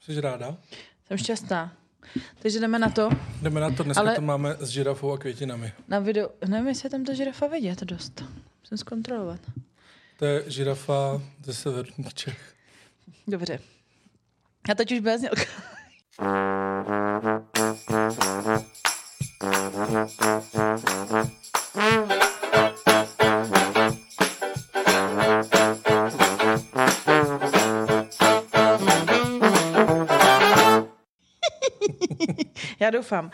Jsi ráda? Jsem šťastná. Takže jdeme na to. Jdeme na to, dneska Ale- to máme s žirafou a květinami. Na videu, nevím, jestli je tam ta žirafa vidět dost. Musím zkontrolovat. To je žirafa ze severních Čech. Dobře. A teď už byla znělka. Já doufám.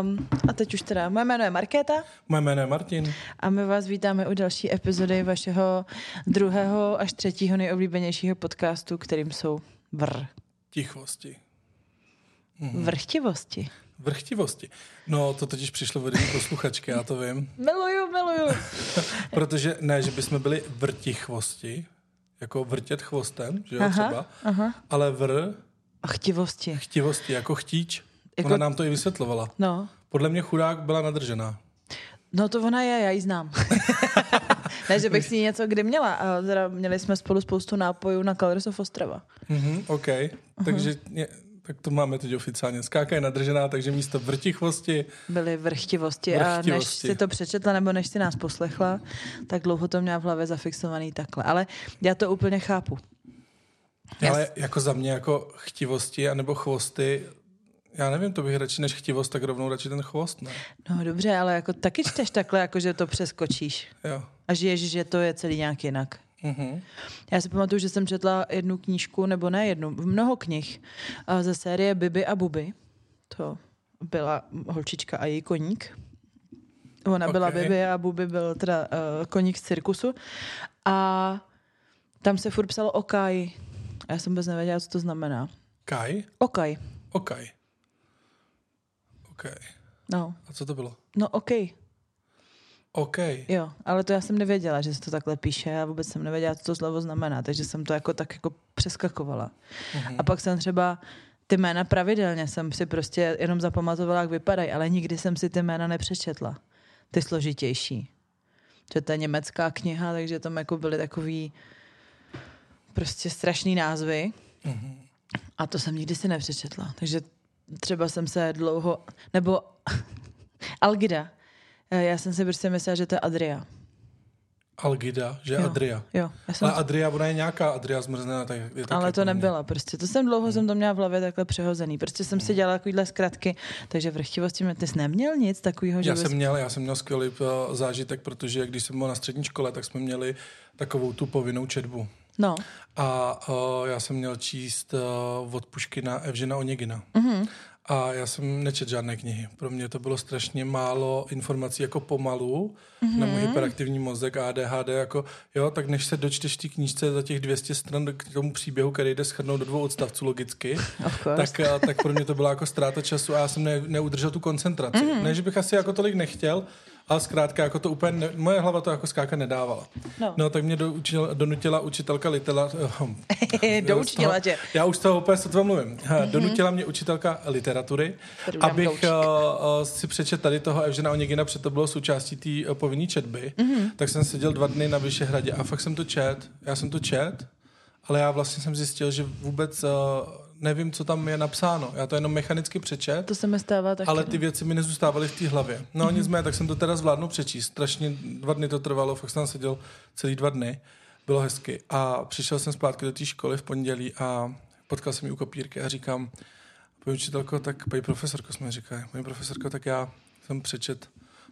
Um, a teď už teda, moje jméno je Markéta Moje jméno je Martin. a my vás vítáme u další epizody vašeho druhého až třetího nejoblíbenějšího podcastu, kterým jsou vr. Tichosti. Vrchtivosti. Vrchtivosti. No, to totiž přišlo jedné posluchačky, já to vím. Miluju, miluju. Protože ne, že bychom byli vrtichvosti, jako vrtět chvostem, že jo, Aha, třeba, aha. ale vr, A chtivosti. chtivosti, jako chtíč. Jako- Ona nám to i vysvětlovala. No, Podle mě chudák byla nadržená. no to ona je, já ji znám. ne, že bych s ní něco kdy měla, ale teda měli jsme spolu spoustu nápojů na Colors of Ostrava. Mhm, OK. Takže je, tak to máme teď oficiálně. Skáka je nadržená, takže místo vrtichvosti Byly vrchtivosti, a než Vrchtivosti. si to přečetla nebo než si nás poslechla, tak dlouho to měla v hlavě zafixovaný takhle. Ale já to úplně chápu. Ale jako za mě jako chtivosti anebo chvosty, já nevím, to bych radši než chtivost, tak rovnou radši ten chvost, ne? No dobře, ale jako taky čteš takhle, jako že to přeskočíš. Jo. A žiješ, že to je celý nějak jinak. Mhm. Já si pamatuju, že jsem četla jednu knížku, nebo ne jednu, mnoho knih a ze série Bibi a Buby. To byla holčička a její koník. Ona byla Ok. Bibi a Buby byl teda uh, koník z cirkusu. A tam se furt psalo Okaj. A já jsem vůbec nevěděla, co to znamená. Kaj? Okaj. Okaj. OK. No, A co to bylo? no OK. OK. Jo, ale to já jsem nevěděla, že se to takhle píše. Já vůbec jsem nevěděla, co to slovo znamená, takže jsem to jako tak jako přeskakovala. Mhm. A pak jsem třeba ty jména pravidelně jsem si prostě jenom zapamatovala, jak vypadají, ale nikdy jsem si ty jména nepřečetla. Ty složitější. Že to je německá kniha, takže tam jako byly takový prostě strašný názvy. Mhm. A to jsem nikdy si nepřečetla. Takže třeba jsem se dlouho, nebo Algida. Eh, Já jsem si prostě myslela, že to je Adria. Algida, že Jo. Adria. Jo, já jsem Ale Adria, ona je nějaká Adria zmrznená, tak je ale to nebyla prostě. To jsem dlouho jsem to měla v hlavě takhle přehozený. Prostě jsem si dělala takovýhle zkratky, takže vrchtivosti mě, ty jsi neměl nic takového, že Já jsem měl, já jsem měl skvělý uh, zážitek, protože když jsem byl na střední škole, tak jsme měli takovou tu povinnou četbu. No, A uh, já jsem měl číst uh, od Puškina Evžena Onegina. Mhm. Mm-hmm. A já jsem nečet žádné knihy. Pro mě to bylo strašně málo informací jako pomalu Mhm. mm-hmm. na můj hyperaktivní mozek ADHD. Jako, jo, tak než se dočteš té knížce za těch 200 stran k tomu příběhu, který jde schrnout do dvou odstavců logicky, tak, eh, tak pro mě to byla jako ztráta času a já jsem ne, neudržel tu koncentraci. Mhm. Mm-hmm. Ne, že bych asi jako tolik nechtěl, ale zkrátka jako to úplně, ne, moje hlava to jako skáka nedávala. No. no tak mě doučil, donutila učitelka litela, Doučila z toho- tě. Já už z toho úplně sotva mluvím. Mm-hmm. Donutila mě učitelka literatury, Tady dám abych douček. uh, uh, si přečet tady toho Evžena Onegina, protože to bylo součástí té uh, povinné četby. Mm-hmm. Tak jsem seděl dva dny na Vyšehradě a fakt jsem to čet. Já jsem to čet, ale já vlastně jsem zjistil, že vůbec uh, nevím, co tam je napsáno. Já to jenom mechanicky přečet. To se mi stává taky. Ale no. ty věci mi nezůstávaly v té hlavě. No mm-hmm. nicméně, tak jsem to teda zvládnul přečíst. Strašně dva dny to trvalo, fakt jsem tam seděl celý dva dny. Bylo hezky. A přišel jsem zpátky do té školy v pondělí a potkal jsem ji u kopírky a říkám, paní učitelko, tak paní profesorko, jsme říkali, paní profesorko, tak já jsem přečet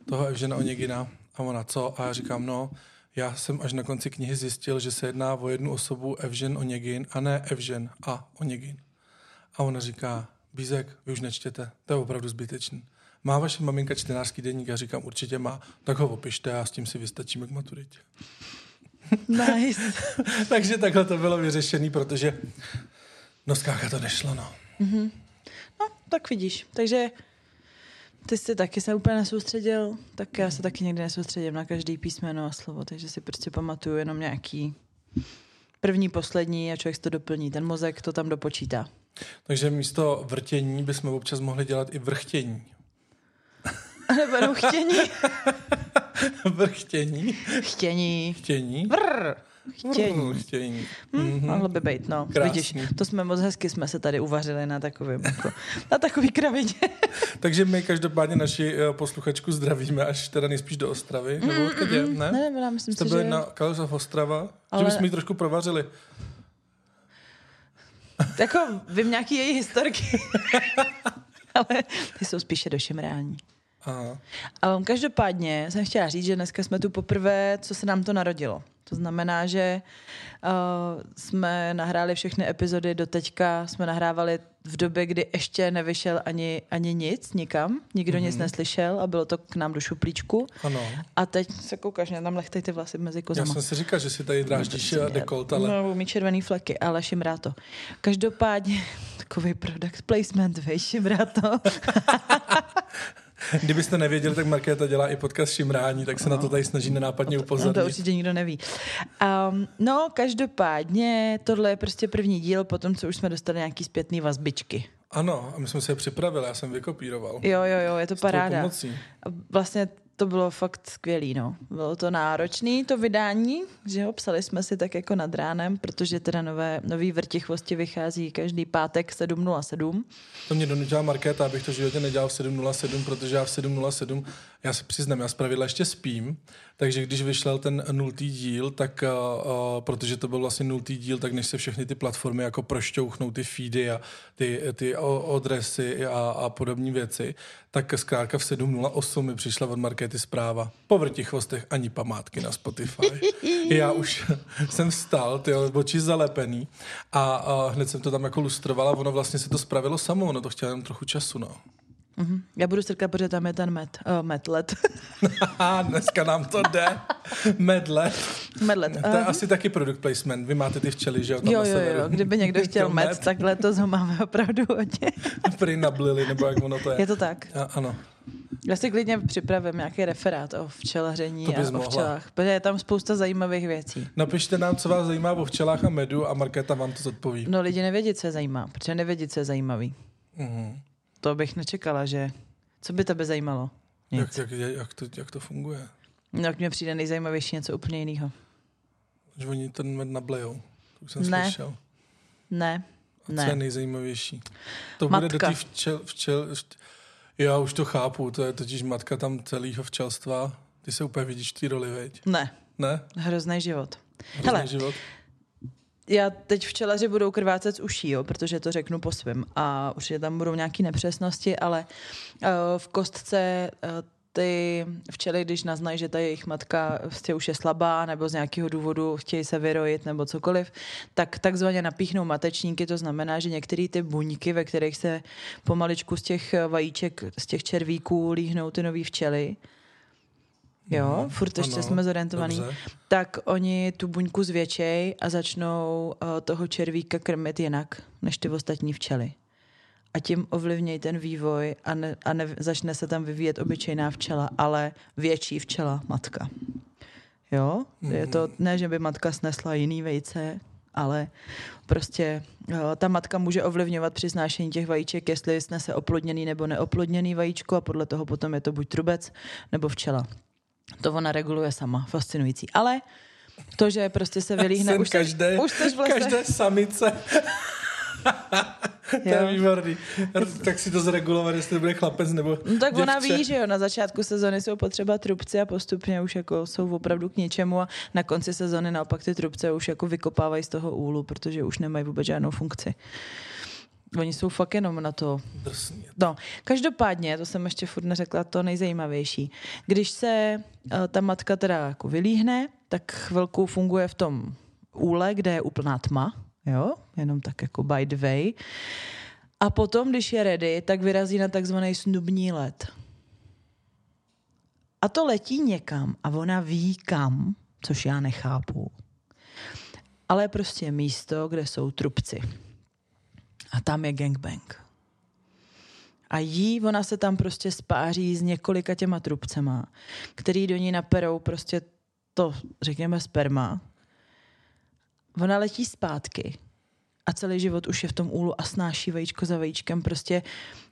toho Evžena Onegina a ona co? A já říkám, no, já jsem až na konci knihy zjistil, že se jedná o jednu osobu Evžen Onegin a ne Evžen a Onegin. A ona říká, Bízek, vy už nečtěte, to je opravdu zbytečný. Má vaše maminka čtenářský deník? Já říkám, určitě má. Tak ho opište a s tím si vystačíme k maturitě. Nice. Takže takhle to bylo vyřešené, protože no skáka to nešlo, no. No, tak vidíš. Takže ty jsi taky se úplně nesoustředil, tak já se taky někdy nesoustředím na každý písmeno a slovo, takže si prostě pamatuju jenom nějaký první, poslední a člověk si to doplní. Ten mozek to tam dopočítá. Takže místo vrtění bychom občas mohli dělat i vrchtění. Nebo jenom chtění. vrchtění. Chtění. Chtění. Vrr. chtění. Mm, chtění. Hm, Mhm. Mohlo by být, no. Krásný. Vidíš, to jsme moc hezky jsme se tady uvařili na takovým, jako, na takový kravině. Takže my každopádně naši eh, posluchačku zdravíme, až teda nejspíš do Ostravy. Nebo odkud je? Ne? Ne, ne, myslím Jste si, byli že... na of Ostrava? Že Ale- bychom ji trošku provařili. Jako vím nějaký její historky. Ale ty jsou spíše do šimrání. Aha. Um, každopádně jsem chtěla říct, že dneska jsme tu poprvé, co se nám to narodilo. To znamená, že uh, jsme nahráli všechny epizody do teďka, jsme nahrávali v době, kdy ještě nevyšel ani, ani nic nikam, nikdo mm-hmm. nic neslyšel a bylo to k nám do šuplíčku. Ano. A teď se koukáš, mě tam lechtej ty vlasy mezi Já kozama. jsem si říkal, že si tady dráždíš a dekolt, ale... No, mít červený fleky, ale šimrá to. Každopádně, takový product placement, vej, šimrá to. Kdybyste nevěděli, tak Markéta dělá i podcast Šimrání, tak se na to tady snaží nenápadně No to upozornit. určitě nikdo neví. Um, no, každopádně, tohle je prostě první díl, potom, co už jsme dostali nějaký zpětný vazbičky. Ano, a my jsme se je připravili, já jsem vykopíroval. Jo, jo, jo, je to paráda. pomocí. Vlastně to bylo fakt skvělý, no. Bylo to náročný, to vydání, že jo, psali jsme si tak jako nad ránem, protože teda nové, nový vrtichvosti vychází každý pátek 7.07. To mě donutila Markéta, abych to životě nedělal v 7.07, protože já v 7.07, já se přiznám, já zpravidla ještě spím, takže když vyšel ten nultý díl, tak uh, protože to byl vlastně nultý díl, tak než se všechny ty platformy jako prošťouchnou ty feedy a ty, ty o- adresy a, a podobné věci, tak zkrátka v 7.08 mi přišla od Markéty zpráva. Po vrtichvostech ani památky na Spotify. já už jsem vstal, ty oči zalepený a, a hned jsem to tam jako lustrovala, ono vlastně se to spravilo samo, ono to chtělo jenom trochu času, no. Mhm. Já budu strkat, protože tam je ten met, uh, metlet. Haha, dneska nám to jde. Medle. medlet. To je Uh, asi taky product placement. Vy máte ty včely, že jo? tam jo, jo, jo, kdyby někdo chtěl med. met, tak letos ho máme opravdu hodně. Prý nablili, nebo jak ono to je. Je to tak. A, ano. Já si klidně připravím nějaký referát o včelaření a bys o mohla. včelách, protože je tam spousta zajímavých věcí. Napište nám, co vás zajímá o včelách a medu a Markéta vám to zodpoví. No lidi nevědí, co je zajímá, protože nevědí, co je zajímavý. Mhm. To bych nečekala, že... Co by tebe zajímalo? Nic. Jak, jak, jak, to, jak to funguje? No, jak mně přijde nejzajímavější něco úplně jiného. Že oni ten med nablejou. To už jsem Ne. slyšel. Ne, A co je ne. nejzajímavější? To bude do Matka. té včel, včel, včel, já už to chápu, to je totiž matka tam celého včelstva. Ty se úplně vidíš té roli, veď? Ne, Ne? hrozný život. Hrozný Hele, život. Já teď včelaři budou krvácet z uší, jo, protože to řeknu po svém. A určitě tam budou nějaké nepřesnosti, ale uh, v kostce uh, ty včely, když naznají, že ta jejich matka vlastně už je slabá nebo z nějakého důvodu chtějí se vyrojit nebo cokoliv, tak takzvaně napíchnou matečníky, to znamená, že některé ty buňky, ve kterých se pomaličku z těch vajíček, z těch červíků líhnou ty nový včely, Jo, Mhm, furt ještě ano, jsme zorientovaný. dobře. Tak oni tu buňku zvětšej a začnou uh, toho červíka krmit jinak než ty ostatní včely. A tím ovlivnějí ten vývoj a, ne, a ne, začne se tam vyvíjet obyčejná včela, ale větší včela matka. Jo? Je to ne, že by matka snesla jiný vejce, ale prostě uh, ta matka může ovlivňovat při snášení těch vajíček, jestli snese oplodněný nebo neoplodněný vajíčko a podle toho potom je to buď trubec nebo včela. To ona reguluje sama, fascinující. Ale to, že prostě se vylíhne, Jsem už, seš- každé, už seš v lese. každé samice. to je výborný. Tak si to zregulovat, jestli to bude chlapec nebo No tak ona děvče. ví, že jo, na začátku sezony jsou potřeba trubci a postupně už jako jsou opravdu k něčemu a na konci sezony naopak ty trubce už jako vykopávají z toho úlu, protože už nemají vůbec žádnou funkci. Oni jsou fakt jenom na to. No, každopádně, to jsem ještě furt neřekla, to nejzajímavější. Když se uh, ta matka teda jako vylíhne, tak chvilku funguje v tom úle, kde je úplná tma, jo, jenom tak jako by the way. A potom, když je ready, tak vyrazí na takzvaný snubní let. A to letí někam a ona ví kam, což já nechápu. Ale prostě místo, kde jsou trubci. A tam je gangbang. A jí, ona se tam prostě spáří s několika těma trubcema, který do ní naperou prostě to, řekněme, sperma. Ona letí zpátky a celý život už je v tom úlu a snáší vajíčko za vajíčkem. Prostě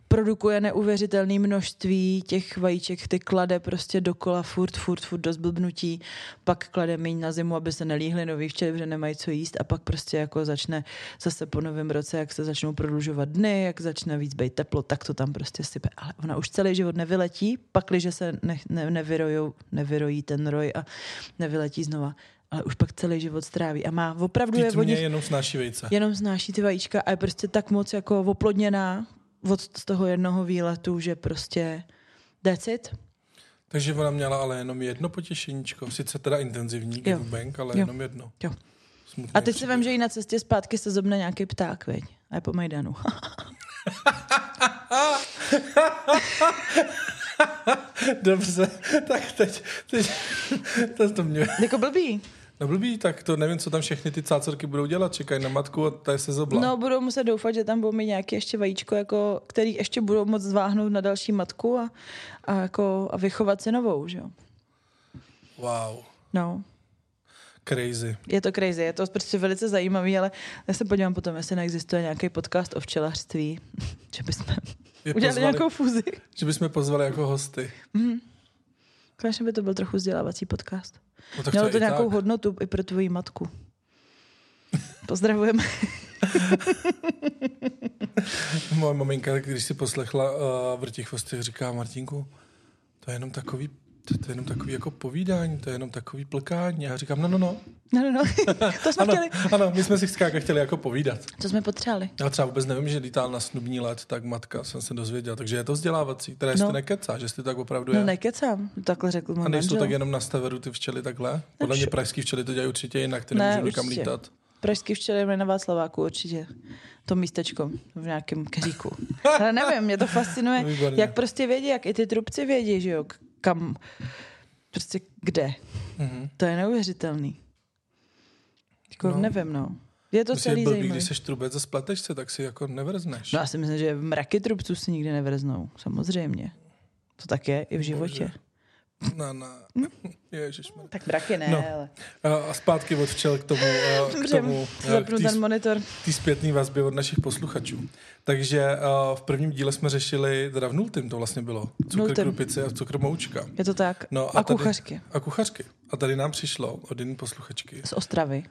produkuje neuvěřitelné množství těch vajíček, ty klade prostě dokola furt, furt, furt do zblbnutí, pak klade míň na zimu, aby se nelíhly nový včely, protože nemají co jíst a pak prostě jako začne zase po novém roce, jak se začnou prodlužovat dny, jak začne víc být teplo, tak to tam prostě sype. Ale ona už celý život nevyletí, pakliže se ne, ne, nevyrojou, nevyrojí ten roj a nevyletí znova ale už pak celý život stráví a má opravdu je Vždyť nich, jenom snáší vejce. jenom znáší ty vajíčka a je prostě tak moc jako oplodněná od z toho jednoho výletu, že prostě that's it. Takže ona měla ale jenom jedno potěšeníčko. Sice teda intenzivní bank, ale Jo. jenom jedno. Jo. Smutný A teď si vím, že i na cestě zpátky se zobne nějaký pták, veď? A je po Majdanu. Dobře, tak teď, teď to, to mě... jako blbý. No blbý, tak to nevím, co tam všechny ty cácorky budou dělat. Čekají na matku a ta je se zobla. No, budou muset doufat, že tam budou mít nějaké ještě vajíčko, jako, který ještě budou moc zváhnout na další matku a, a, jako, a vychovat si novou, že jo? Wow, No, crazy. je to crazy, je to prostě velice zajímavý, ale já se podívám potom, jestli neexistuje nějaký podcast o včelařství, že bychom Je udělali pozvali, nějakou fúzi. Že bychom pozvali jako hosty. Konečně by to byl trochu vzdělávací podcast. No, tak Mělo to nějakou tak. hodnotu i pro tvoji matku. Pozdravujeme. Moje maminka, když si poslechla uh, chvostech, říká Martinku, to je jenom takový to, to je jenom takový jako povídání, to je jenom takový plkání. A já říkám, no, no, no. No, no, no. To jsme Ano, chtěli. ano, my jsme si skáka chtěli jako povídat. To jsme potřebovali. Já třeba vůbec nevím, že lítal na snubní let, tak matka jsem se dozvěděl. Takže je to vzdělávací. Teda jestli No. nekecá, že to tak opravdu No je. nekecám, takhle řekl můj A nejsou tak jenom na steveru ty včely takhle? Podle mě pražský včely to dělají určitě jinak, ty Ne, nemůžou nikam lítat. Pražský včely mají na Václaváku určitě. To místečko v nějakém keříku. Ale nevím, mě to fascinuje, Výborně. jak prostě vědí, jak i ty trubci vědí, že jo, kam, prostě kde. Mhm. To je neuvěřitelný. Jako No. nevím, no. Je to Myslím, celý blbý, zajímavý. když seš trubec a spleteš se, tak si jako nevrzneš. No já si myslím, že mraky trubců si nikdy nevreznou. Samozřejmě. To tak je i v životě. No, no. Ježišmarja. Tak mraky ne, No. no. ale... A zpátky od včel k tomu, a k Dobře, tomu, k té ten monitor. té zpětné vazbě od našich posluchačů. Takže a, v prvním díle jsme řešili, teda v nultým to vlastně bylo, cukr krupice a cukr moučka. Je to tak. No, a, a tady- kuchařky. A kuchařky. A tady nám přišlo od jiné posluchačky. Z Ostravy.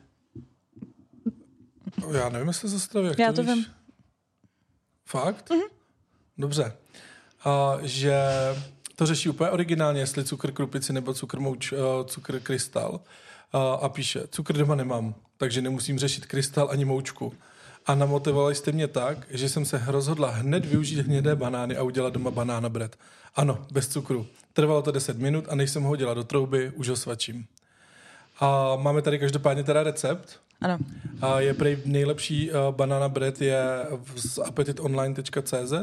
Já nevím, jestli z Ostravy, jak Já to, to vím. Fakt? Dobře. A, že to řeší úplně originálně, jestli cukr krupici nebo cukr, mouč, uh, cukr krystal. A, a píše, cukr doma nemám, takže nemusím řešit krystal ani moučku. A namotivovali jste mě tak, že jsem se rozhodla hned využít hnědé banány a udělat doma banána bread. Ano, bez cukru. Trvalo to 10 minut a než jsem ho hodila do trouby, už ho svačím. A máme tady každopádně teda recept. Ano. A je prej nejlepší uh, banana bread je z appetitonline.cz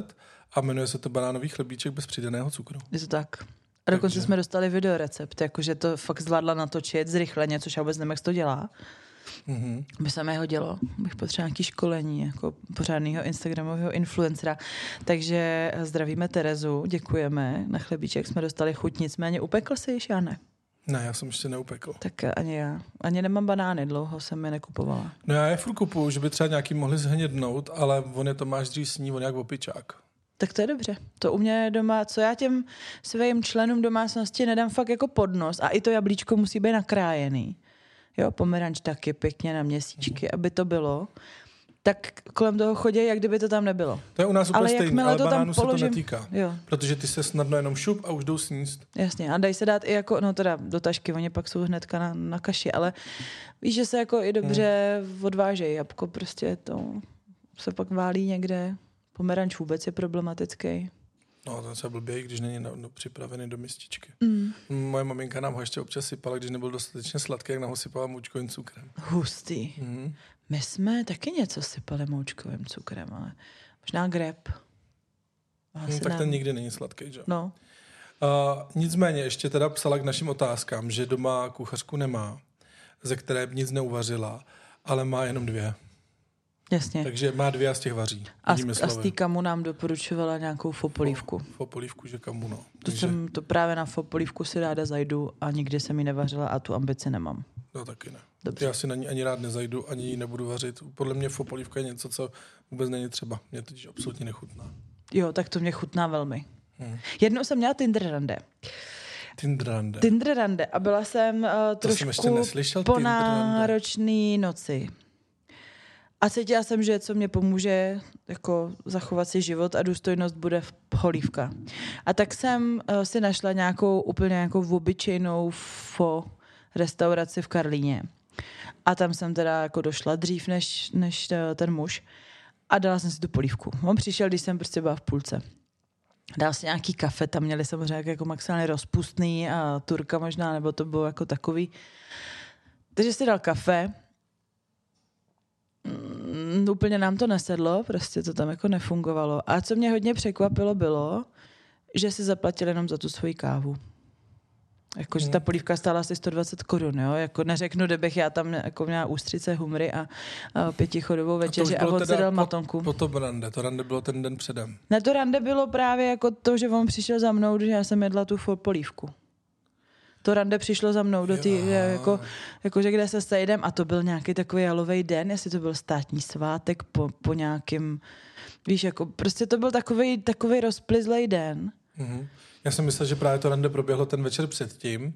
a jmenuje se to banánový chlebíček bez přidaného cukru. Je to tak. A dokonce Takže- jsme dostali videorecept, jakože to fakt zvládla natočit zrychleně, což já vůbec nevím, jak to dělá. Mm-hmm. By se mi hodilo. Bych potřebovala nějaký školení, jako pořádného Instagramového influencera. Takže zdravíme Terezu, děkujeme. Na chlebíček jsme dostali chuť, nicméně upekl se již, já ne. Ne, já jsem ještě neupekl. Tak ani já. Ani nemám banány, dlouho jsem je nekupovala. No já je furt kupuju, že by třeba nějaký mohli zhnědnout, ale on je Tomáš dřív sní, on jak opičák. Tak to je dobře. To u mě doma, co já těm svým členům domácnosti nedám fakt jako podnos a i to jablíčko musí být nakrájený. Jo, pomeranč taky pěkně na měsíčky, aby to bylo. Tak kolem toho chodí, jak kdyby to tam nebylo. To je u nás úplně Ale stejný, ale to tam banánu se to položím- netýká. Jo, Protože ty se snadno jenom šup a už jdou sníst. jasně. A dají se dát i jako, no teda do tašky, oni pak jsou hnedka na, na kaši, ale víš, že se jako i dobře odvážejí. Jabko prostě to se pak válí někde. Pomeranč vůbec je problematický. No, to je třeba blbě, když není na, no, připravený do mističky. Mm. Moje maminka nám ho ještě občas sypala, když nebyl dostatečně sladký, jak nám ho sypala moučkovým cukrem. Hustý. Mm. My jsme taky něco sypali moučkovým cukrem, ale možná grep. Asi No, tak ne. ten nikdy není sladký, že? No, Uh, nicméně ještě teda psala k našim otázkám, že doma kuchařku nemá, ze které nic neuvařila, ale má jenom dvě. Jasně. Takže má dvě a z těch vaří. A, z- a z té kamu nám doporučovala nějakou fopolívku. Fopolívku, že kamu no. To Takže, jsem to právě na fopolívku si ráda zajdu a nikdy jsem ji nevařila a tu ambici nemám. no taky ne. Dobře. Já si na ní ani rád nezajdu, ani ji nebudu vařit. Podle mě fopolívka je něco, co vůbec není třeba. Mě totiž absolutně nechutná. Jo, tak to mě chutná velmi. Hmm. Jednou jsem měla Tinder rande. Tinder rande. Tinder rande a byla jsem uh, trošku jsem ještě neslyšel, po náročný noci. A cítila jsem, že co mě pomůže jako zachovat si život a důstojnost bude v holívka. A tak jsem uh, si našla nějakou úplně jako obyčejnou fo restauraci v Karlíně. A tam jsem teda jako došla dřív než, než eh, ten muž a dala jsem si tu polívku. On přišel, když jsem prostě byla v půlce. Dal si nějaký kafe, tam měli samozřejmě jako maximálně rozpustný a turka možná, nebo to bylo jako takový. Takže si dal kafe, mm, úplně nám to nesedlo, prostě to tam jako nefungovalo. A co mě hodně překvapilo bylo, že si zaplatil jenom za tu svoji kávu. Jako, že ta polívka stála asi 120 korun, jo? Jako neřeknu, kdybych já tam jako měla ústřice, humry a, a pětichodovou večeři a, bylo on si dal po- matonku. Po to rande, to rande bylo ten den předem. Na to rande bylo právě jako to, že on přišel za mnou, že já jsem jedla tu polívku. To rande přišlo za mnou do té, Jo. jako, jako, že kde se sejdem a to byl nějaký takový jalový den, jestli to byl státní svátek po, po nějakým, víš, jako prostě to byl takový, takový rozplizlej den. Mhm. Já jsem myslel, že právě to rande proběhlo ten večer předtím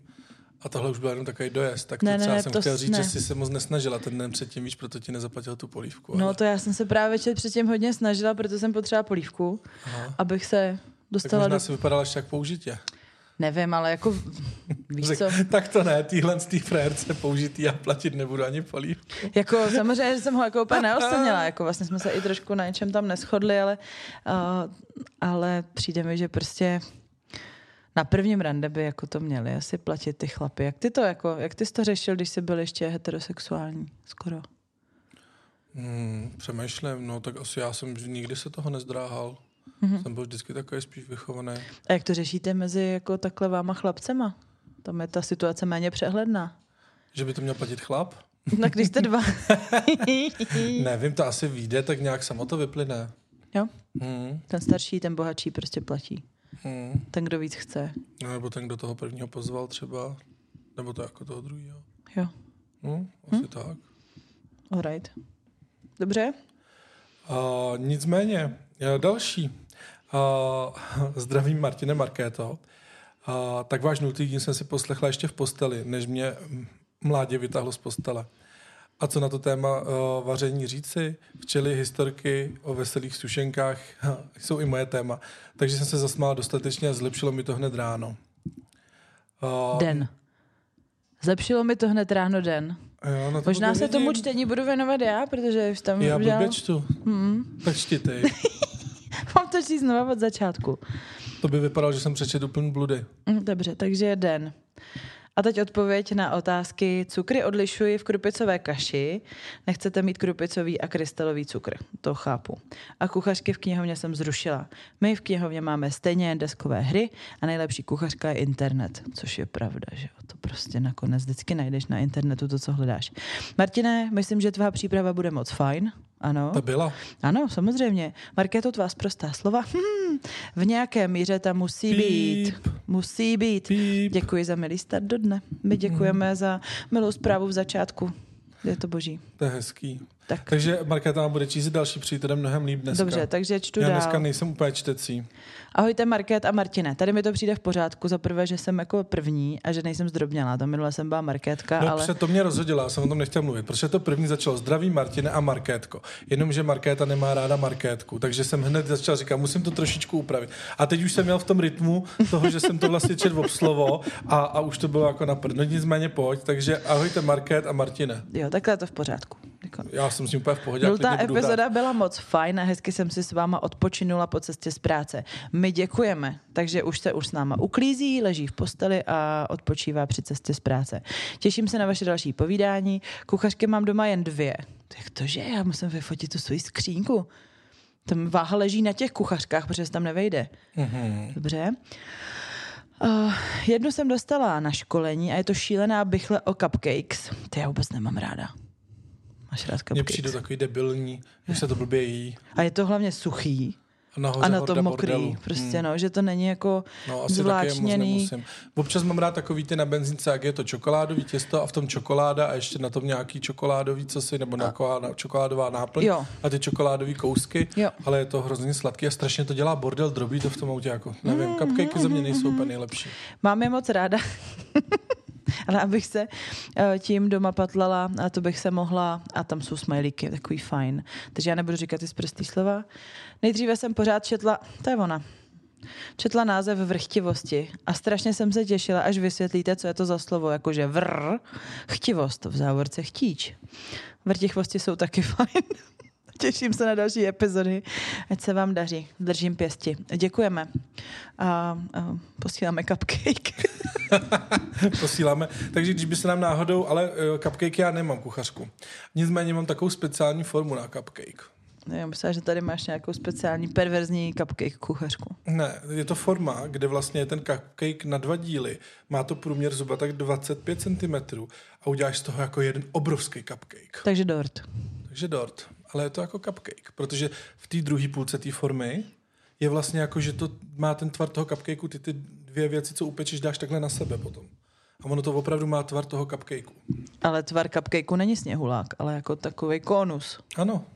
a tohle už byl jenom takový dojezd. Tak to Ne, ne, třeba ne, jsem to chtěl říct, ne. že jsi se moc nesnažila ten den předtím, víš, proto ti nezaplatil tu polívku. No ale- to já jsem se právě večer předtím hodně snažila, protože jsem potřebovala polívku, Aha. abych se Tak dostala možná do... si vypadala ještě jak použitě. Nevím, ale jako, víš co, tak to ne, týhle z té frajerce použitý, já platit nebudu ani polívku. Jako samozřejmě, že jsem ho jako úplně neocenila, jako vlastně jsme se i trošku na něčem tam neschodli, ale, uh, ale přijde mi, že prostě na prvním rande by jako to měli asi platit ty chlapy. Jak ty to jako, jak ty jsi to řešil, když jsi byl ještě heterosexuální skoro? Hmm, přemýšlím, no tak asi já jsem nikdy se toho nezdráhal. Mhm. Mm-hmm. Jsem byl vždycky takový spíš vychovaný. A jak to řešíte mezi jako takhle váma chlapcema? Tam je ta situace méně přehledná. Že by to měl platit chlap? No když jste dva. Nevím, to asi vyjde, tak nějak samo to vyplyne. jo? Hmm, Ten starší, ten bohatší prostě platí. hmm. Ten, kdo víc chce. No, nebo ten, kdo toho prvního pozval třeba, nebo to jako toho druhého. Jo, Hmm, asi hmm? tak. alright. Dobře? Uh, nicméně, další. Zdravím Martine Markéto. Tak váš nultý díl jsem si poslechla ještě v posteli, než mě mládě vytáhlo z postele. A co na to téma uh, vaření říci? Včely, historky o veselých sušenkách jsou i moje téma. Takže jsem se zasmála dostatečně a zlepšilo mi to hned ráno. Uh, Den. Zlepšilo mi to hned ráno den. Jo, na to Možná se tomu čtení budu věnovat já, protože už tam Já udělal... čtu. Hmm. Tak čti ty. Mám to číst znova od začátku. To by vypadalo, že jsem přečetl úplný bludy. Dobře, takže den. A teď odpověď na otázky. Cukry odlišuji v krupicové kaši. Nechcete mít krupicový a krystalový cukr. To chápu. A kuchařky v knihovně jsem zrušila. My v knihovně máme stejně deskové hry a nejlepší kuchařka je internet. Což je pravda, že. To prostě nakonec vždycky najdeš na internetu to, co hledáš. Martine, myslím, že tvá příprava bude moc fajn. Ano. To byla. Ano, samozřejmě. Markéto, tvá prostá slova. Hmm, v nějaké míře tam musí být. Píp. Musí být. Píp. Děkuji za milý start do dne. My děkujeme za milou zprávu v začátku. Je to boží. To je hezký. Tak, Takže Markéta nám bude číst další přítelem mnohem líp dneska. dobře, takže čtu Já dál. dneska nejsem úplně čtecí. Ahojte Market a Martine. Tady mi to přijde v pořádku. Za prvé, že jsem jako první a že nejsem zdrobnělá. To minule jsem byla Markétka, No, ale... to mě rozhodilo, já jsem o tom nechtěl mluvit, protože to první začalo zdraví Martine a Markétko. Jenomže Markéta nemá ráda Markétku, takže jsem hned začal říkat, musím to trošičku upravit. A teď už jsem měl v tom rytmu toho, že jsem to vlastně četl slovo a, a už to bylo jako na prd. No nicméně pojď, takže ahojte Markét a Martine. Jo, takhle je to v pořádku. Jako... Já jsem s ním úplně v pohodě. Nultá budu epizoda byla moc fajn a hezky jsem si s váma odpočinula po cestě z práce. My děkujeme, takže už se už s náma uklízí, leží v posteli a odpočívá při cestě z práce. Těším se na vaše další povídání. Kuchařky mám doma jen dvě. Jak to, že já musím vyfotit tu svoji skřínku? Tam váha leží na těch kuchařkách, protože se tam nevejde. Mhm. Dobře. Uh, jednu jsem dostala na školení a je to šílená bychle o cupcakes. Ty já vůbec nemám ráda. Máš rád Mně přijde takový debilní, jak se to blbě jí. A je to hlavně suchý. A, nahoře A na to mokrý, bordelu. prostě Hmm. no, že to není jako No, asi taky je moc zvláčněný. Občas mám rád takový ty na benzínce, jak je to čokoládový těsto a v tom čokoláda a ještě na tom nějaký čokoládový cosi, nebo nějaká na- čokoládová náplň Jo. a ty čokoládové kousky, Jo. ale je to hrozně sladký a strašně to dělá bordel, drobí to v tom autě, jako nevím, cupcakey za mě nejsou úplně nejlepší. Mám je moc ráda. Ale abych se eh, tím doma patlala, a to bych se mohla, a tam jsou smajlíky, takový fajn. Takže já nebudu říkat ty zprostý slova. Nejdříve jsem pořád četla, to je ona, četla název vrchtivosti a strašně jsem se těšila, až vysvětlíte, co je to za slovo, jakože vr, chtivost, v závorce chtíč. Vrtichvosti jsou taky fajn. Těším se na další epizody. Ať se vám daří. Držím pěsti. Děkujeme. A, a posíláme cupcake. Posíláme. Takže když by se nám náhodou, ale uh, cupcake já nemám kuchařku. Nicméně mám takovou speciální formu na cupcake. Já myslím, že tady máš nějakou speciální perverzní cupcake kuchařku. Ne, je to forma, kde vlastně je ten cupcake na dva díly. Má to průměr zhruba tak 25 cm a uděláš z toho jako jeden obrovský cupcake. Takže dort. Takže dort. Ale je to jako cupcake, protože v té druhé půlce té formy je vlastně jako, že to má ten tvar toho cupcakeu, ty ty dvě věci, co upečeš, dáš takhle na sebe potom. A ono to opravdu má tvar toho cupcakeu. Ale tvar cupcakeu není sněhulák, ale jako takový konus. Ano,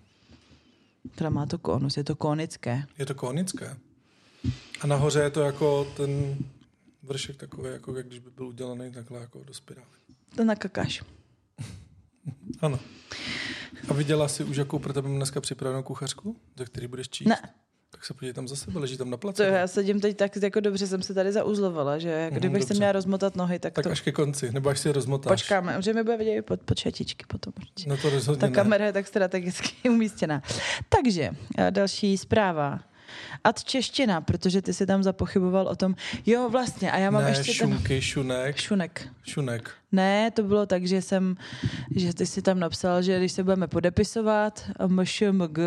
Teda má to konus, je to konické. je to konické. A nahoře je to jako ten vršek takový, jako jak když by byl udělaný takhle jako do spirály. To nakakáš. Ano. A viděla jsi už, jakou pro tebe dneska připravenou kuchařku, ze který budeš číst? Ne, Tak se podívej tam za sebe, leží tam na to place. já sedím teď tak jako dobře, jsem se tady zauzlovala, že jak Mhm, kdybych se dobře. měla rozmotat nohy, tak, Tak to až ke konci, nebo až si je rozmotáš. počkáme, že mi bude vidět pod, pod šatičky potom. No to rozhodně Ta ne. kamera je tak strategicky umístěná. Takže eh, další zpráva. Ad čeština, protože ty si tam zapochyboval o tom. Jo, vlastně, a já mám ne, ještě ten... šunky, šunek, Šunek. šunek. Ne, to bylo tak, že jsem, že ty si tam napsal, že když se budeme podepisovat MŠMG,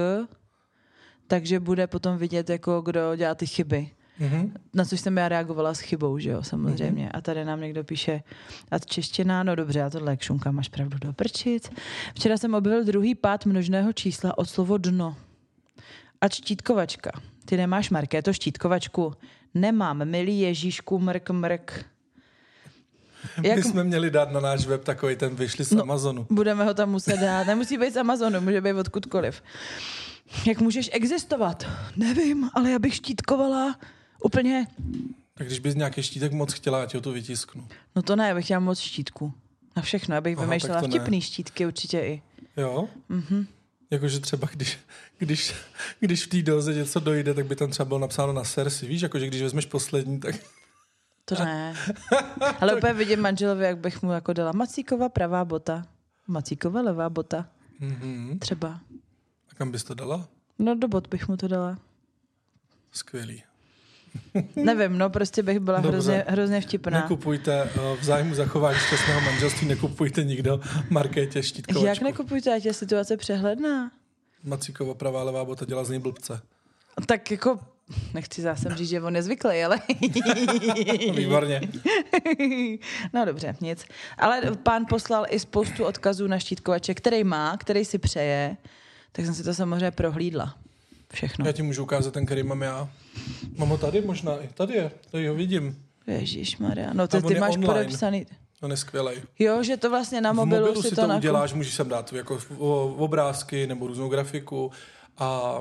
takže bude potom vidět, jako kdo dělá ty chyby. Mhm. Na což jsem já reagovala s chybou, že jo, samozřejmě. A tady nám někdo píše, a čeština, no dobře, já tohle jak šunka, máš pravdu do prčic. Včera jsem objevil druhý pád množného čísla od slovo dno. A štítkovačka. Ty nemáš, Markéto, štítkovačku? Nemám, milý Ježíšku, mrk, mrk. Jak My jsme měli dát na náš web takový ten vyšli z No. Amazonu. budeme ho tam muset dát? Nemusí být z Amazonu, může být odkudkoliv. Jak můžeš existovat? Nevím, ale já bych štítkovala úplně Tak když bys nějaký štítek moc chtěla, já ti ho tu vytisknu. No to ne, já bych chtěla moc štítku. Na všechno, já bych Aha, vymýšlela to ne. vtipný štítky určitě i. Jo? Mhm. Jakože třeba když, když, když v té doze něco dojde, tak by tam třeba bylo napsáno na sersi. Víš, jakože když vezmeš poslední, tak To ne. Ale úplně vidím manželovi, jak bych mu jako dala Macíkova pravá bota. Macíkova levá bota. mm-hmm. Třeba. a kam bys to dala? No do bot bych mu to dala. Skvělý. Nevím, no prostě bych byla Dobře. hrozně, hrozně vtipná. Nekupujte eh, v zájmu zachování šťastného manželství, nekupujte nikdo Markétě štítkovačku. Jak nekupujte, ať je situace přehledná? Macíkova pravá levá bota dělá z něj blbce. Tak jako, nechci zase říct, že on je zvyklý, ale... Výborně. no dobře, nic. Ale pán poslal i spoustu odkazů na štítkovače, který má, který si přeje, tak jsem si to samozřejmě prohlídla. Všechno. Já ti můžu ukázat ten, který mám já. Mám ho tady možná, i tady je, tady ho vidím. Ježíš Maria. No A ty, máš online. podepsaný. On je skvělej. Jo, že to vlastně na V mobilu, mobilu si si to, to nakup- uděláš, můžeš sem dát jako obrázky nebo různou grafiku a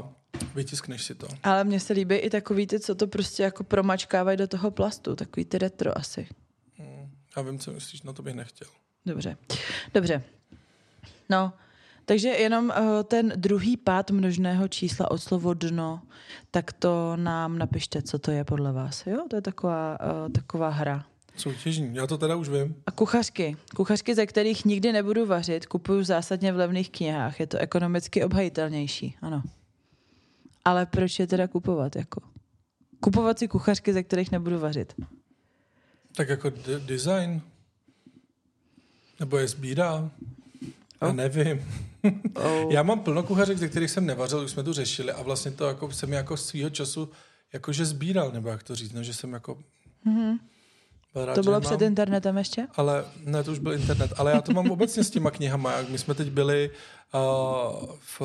vytiskneš si to. Ale mně se líbí i takový ty, co to prostě jako promačkávají do toho plastu. Takový ty retro asi. Hmm. Já vím, co myslíš, no to bych nechtěl. Dobře. Dobře. No, takže jenom uh, ten druhý pád množného čísla od slovo dno, tak to nám napište, co to je podle vás. Jo, to je taková, uh, taková hra. Soutěžní, já to teda už vím. A kuchařky. Kuchařky, ze kterých nikdy nebudu vařit, kupuju zásadně v levných knihách. Je to ekonomicky obhajitelnější, ano. Ale proč je teda kupovat, jako? Kupovat si kuchařky, ze kterých nebudu vařit. Tak jako de- design? Nebo je sbírá? Já Oh. nevím. Oh. Já mám plno kuchařek, ze kterých jsem nevařil, už jsme tu řešili a vlastně to jako jsem jako svýho času jakože sbíral, nebo jak to říct, no, že jsem jako Mhm. byl rád, To bylo před mám. internetem ještě? Ale ne, to už byl internet. Ale já to mám obecně s těma knihama. My jsme teď byli uh, v,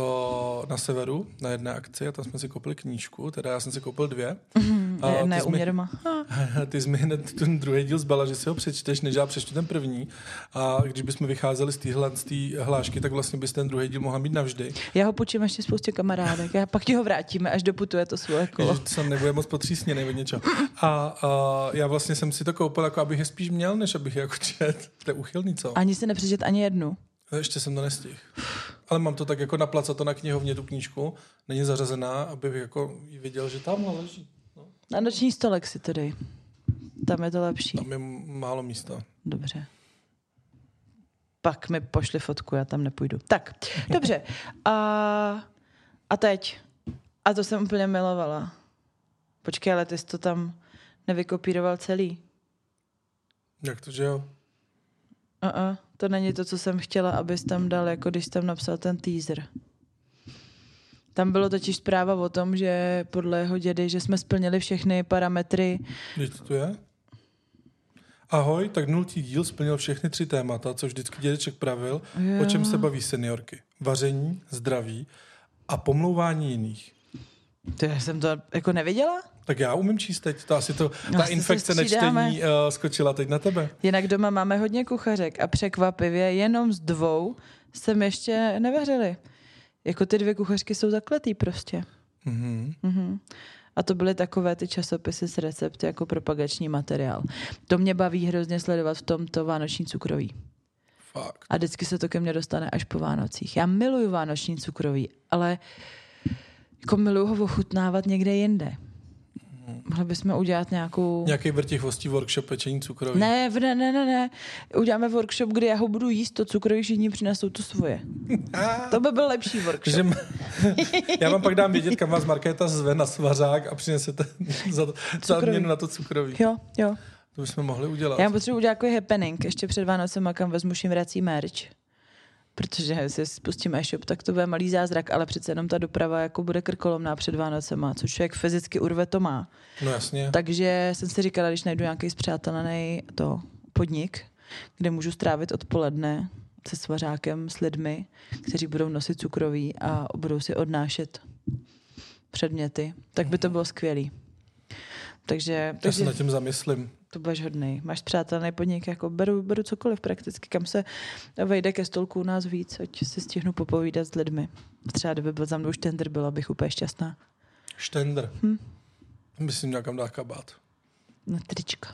na severu na jedné akci a tam jsme si koupili knížku, teda já jsem si koupil dvě. Mm, A ne, ty jsi u mi- mě doma. Ty jsi mi hned ten druhý díl zbala, že si ho přečteš, než já přečtu ten první. A když bychom vycházeli z téhle z té hlášky, tak vlastně bys ten druhý díl mohla mít navždy. Já ho půjčím ještě spoustě kamarádek a pak ti ho vrátíme, až doputuje to svoje kolo. Že jsem nebude moc potřísněný od něčeho. A, a, já vlastně jsem si to koupil, jako abych je spíš měl, než abych je jako čet. To je uchylný, co? Ani si nepřečet ani jednu. Ještě jsem to nestihl. Ale mám to tak jako naplacat to na knihovně, tu knížku. Není zařazená, abych jako ji viděl, že tam leží. No, Na noční stolek si to dej. Tam je to lepší. tam je málo místa. Dobře. Pak mi pošli fotku, já tam nepůjdu. Tak, dobře. A, a teď. A to jsem úplně milovala. Počkej, ale ty jsi to tam nevykopíroval celý. Jak to, že jo? Uh-uh, to není to, co jsem chtěla, abys tam dal, jako když tam napsal ten teaser. Tam bylo totiž zpráva o tom, že podle jeho dědy, že jsme splnili všechny parametry. Když to tu je? Ahoj, tak nultý díl splnil všechny tři témata, co vždycky dědeček pravil, Jo. o čem se baví seniorky. Vaření, zdraví a pomlouvání jiných. To já jsem to jako neviděla? Tak já umím číst teď. To asi to, No, ta se infekce nečtení uh, skočila teď na tebe. Jinak doma máme hodně kuchařek a překvapivě jenom z dvou jsem ještě nevařili. Jako ty dvě kuchařky jsou zakletý prostě. Mhm. Mhm. A to byly takové ty časopisy s recepty jako propagační materiál. To mě baví hrozně sledovat v tomto vánoční cukroví. Fakt. A vždycky se to ke mně dostane až po Vánocích. Já miluju vánoční cukroví, ale jako miluju ho ochutnávat někde jinde. Mohli bychom udělat nějakou... Nějaký vrtichvostí workshop pečení cukroví. Ne, ne, ne, ne, ne. Uděláme workshop, kde já ho budu jíst, to cukroví všichni přinesou to svoje. To by byl lepší workshop. Že já vám pak dám vědět, kam vás Markéta zve na svařák a přinesete za, za odměnu na to cukroví. Jo, jo. To bychom mohli udělat. Já potřebuji udělat jako happening ještě před Vánocem, kam vezmu šimrací merch. Protože si spustíme e-shop, tak to bude malý zázrak, ale přece jenom ta doprava jako bude krkolomná před Vánocema, což člověk fyzicky urve to má. No jasně. Takže jsem si říkala, když najdu nějaký zpřátelený to podnik, kde můžu strávit odpoledne se svařákem s lidmi, kteří budou nosit cukroví a budou si odnášet předměty, tak by to bylo skvělý. Takže, Já se takže nad tím zamyslím. to budeš hodný. Máš přátelný podnik, jako beru, beru cokoliv prakticky, kam se vejde ke stolku u nás víc, ať si stihnu popovídat s lidmi. Třeba kdyby byl za mnou už tender, byla bych úplně šťastná. Štender. Hm. Myslím, měl kam dát kabát. Na trička.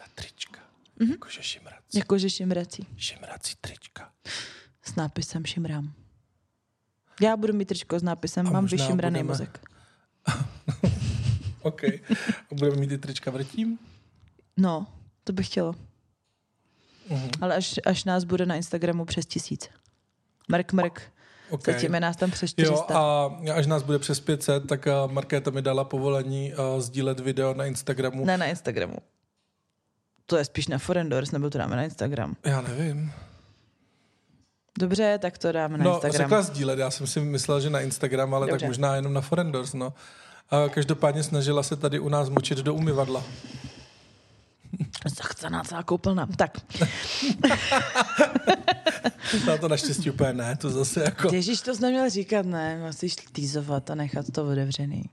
Na trička. Mhm. Mm-hmm. Jakože šimrací. Jakože šimrací. Šimrací trička. S nápisem šimrám. Já budu mít tričko s nápisem A Mám vyšimraný budeme- mozek. OK. A budeme mít i trička vrtím? No, to bych chtělo. Mhm. Ale až, až nás bude na Instagramu přes tisíc. Mrk, mrk. OK. Zatím je nás tam přes Jo, 400. a až nás bude přes 500, tak uh, Markéta mi dala povolení uh, sdílet video na Instagramu. Ne na Instagramu. To je spíš na Forendors, nebo to dáme na Instagram. Já nevím. Dobře, tak to dáme na no, Instagram. řekla sdílet, já jsem si myslel, že na Instagram, ale Dobře. tak možná jenom na Forendors, no. A každopádně snažila se tady u nás močit do umyvadla. Zachcená celá koupelna. Tak, Na to naštěstí úplně ne, to zase jako... Ježíš, to jsi neměl říkat, ne? Musíš týzovat a nechat to otevřený.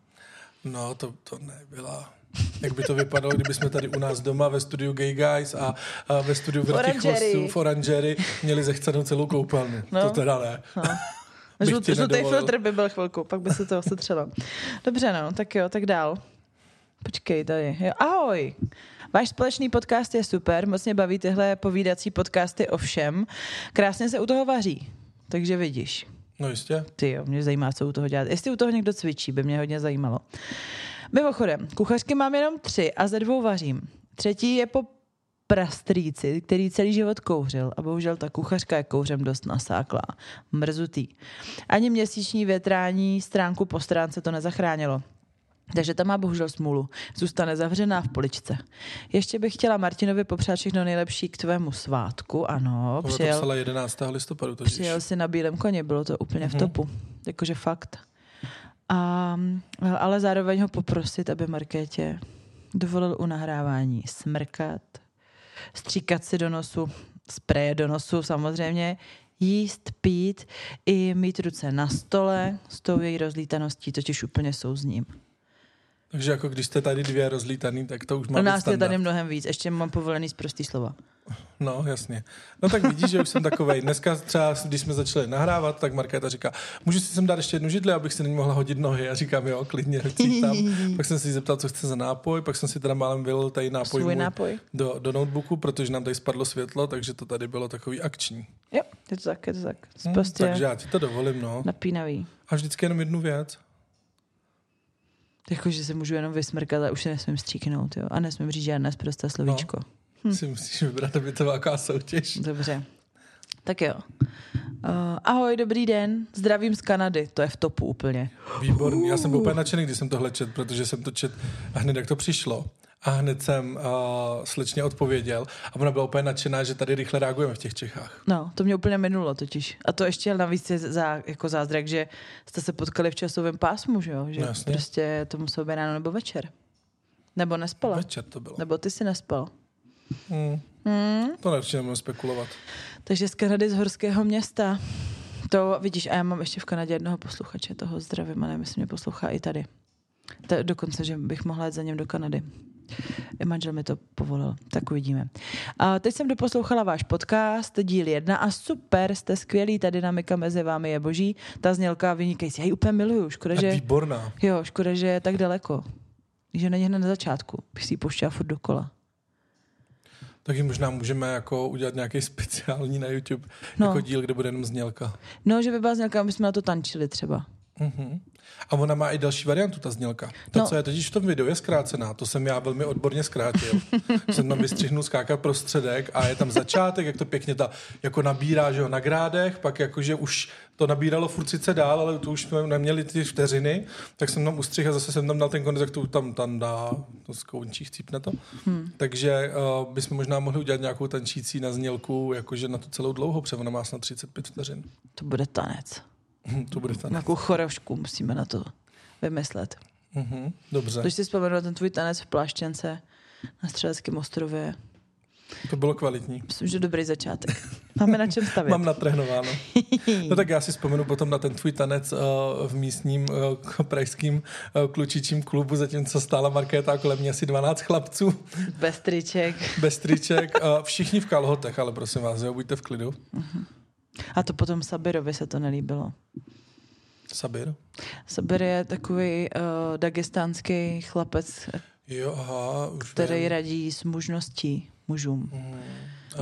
No, to, to nebyla... Jak by to vypadalo, kdyby jsme tady u nás doma ve studiu Gay Guys a, a ve studiu Vrtých Orangery. chvostů v Orangery měli zechcenou celou koupelnu. No. To teda ne. No. Žlutý nedovolil. filtr by byl chvilku, pak by se to osetřelo. Dobře, no, tak jo, tak dál. Počkej, tady. Jo, ahoj. Váš společný podcast je super, moc mě baví tyhle povídací podcasty o všem. Krásně se u toho vaří, takže vidíš. No jistě. Ty jo, mě zajímá, co u toho dělat. Jestli u toho někdo cvičí, by mě hodně zajímalo. Mimochodem, kuchařky mám jenom tři a ze dvou vařím. Třetí je po prastrýci, který celý život kouřil a bohužel ta kuchařka je kouřem dost nasáklá. Mrzutý. Ani měsíční větrání stránku po stránce to nezachránilo. Takže ta má bohužel smůlu. Zůstane zavřená v poličce. Ještě bych chtěla Martinovi popřát všechno nejlepší k tvému svátku. Ano, to přijel. psala 11. listopadu totiž. Přijel si na bílém koni, bylo to úplně v Mhm. topu. Jakože fakt. A, ale zároveň ho poprosit, aby Markétě dovolil u nahrávání smrkat, stříkat si do nosu, spreje do nosu samozřejmě, jíst, pít i mít ruce na stole s tou její rozlítaností, totiž úplně souzním. Takže jako když jste tady dvě rozlítaný, tak to už má U být nás je tady mnohem víc, ještě mám povolený z prostý slova. No, jasně. No tak vidíš, že už jsem takovej. Dneska třeba, když jsme začali nahrávat, tak Markéta říká, můžu si sem dát ještě jednu židli, abych si na ní mohla hodit nohy. Já říkám, jo, klidně, tam. pak jsem si zeptal, co chce za nápoj, pak jsem si teda málem vylil tady nápoj, Svůj nápoj. Do, do notebooku, protože nám tady spadlo světlo, takže to tady bylo takový akční. Jo, je to tak, je to tak. Hm, Prostě Takže já ti to dovolím, no. napínavý. A vždycky jenom jednu věc. Jako, že se můžu jenom vysmrkat a už se nesmím stříknout, jo. A nesmím říct žádné zprosté slovíčko. Hm. Si musíš vybrat, aby to byla soutěž. Dobře. Tak jo. Uh, ahoj, dobrý den. Zdravím z Kanady. To je v topu úplně. Výborný. Já jsem byl úplně nadšený, když jsem tohle čet, protože jsem to čet a hned jak to přišlo. A hned jsem uh, slečně odpověděl a ona byla úplně nadšená, že tady rychle reagujeme v těch Čechách. No, to mě úplně minulo totiž. A to ještě navíc je za, jako zázrak, že jste se potkali v časovém pásmu, že jo? Že No, jasně. prostě to muselo být ráno nebo večer. Nebo nespala. Večer to bylo. Nebo ty si nespal. Hmm. Hmm. To radši nemůžu spekulovat. Takže z Kanady, z horského města. To vidíš, a já mám ještě v Kanadě jednoho posluchače, toho zdravím, ale myslím, mě poslouchá i tady. To, dokonce, že bych mohla jít za něm do Kanady. Manžel mi to povolil, tak uvidíme. A teď jsem doposlouchala váš podcast, díl jedna a super, jste skvělý, ta dynamika mezi vámi je boží, ta znělka vynikající, já ji úplně miluju, škoda, Tak že, výborná. jo, škoda, že je tak daleko, že není hned na začátku, bych si ji pouštěla furt dokola. Taky možná můžeme jako udělat nějaký speciální na YouTube no. jako díl, kde bude jenom znělka. No, že by byla znělka, my jsme na to tančili třeba. Mhm. A ona má i další variantu, ta znělka. To, No. co je totiž v tom videu, je zkrácená. To jsem já velmi odborně zkrátil. jsem tam vystřihnul skákat prostředek a je tam začátek, jak to pěkně ta, jako nabírá, že jo, na grádech, pak jakože už to nabíralo furt sice dál, ale to už jsme neměli ty vteřiny, tak jsem tam ustřih a zase jsem tam dal ten konec, jak to tam, tam dá, to skončí, chcípne to. Hmm. Takže uh, bychom možná mohli udělat nějakou tančící na znělku, jakože na tu celou dlouhou, protože ona má snad 35 vteřin. To bude tanec. to bude tanec. Nějakou choreošku musíme na to vymyslet. Mhm, dobře. Když si vzpomenu na ten tvůj tanec v Pláštěnce na Střeleckém ostrově, To bylo kvalitní. myslím, že dobrý začátek. Máme na čem stavět. Mám natrénováno. No tak já si vzpomenu potom na ten tvůj tanec uh, v místním uh, pražským uh, klučičím klubu, zatímco stála Markéta a kolem mě asi 12 chlapců, Bez triček. bez triček, uh, všichni v kalhotech, ale prosím vás, jo, buďte v klidu. A to potom Sabirovi se to nelíbilo. Sabir? Sabir je takový uh, dagestánský chlapec, Jo, aha, už který vím. radí s mužností mužům. Mm,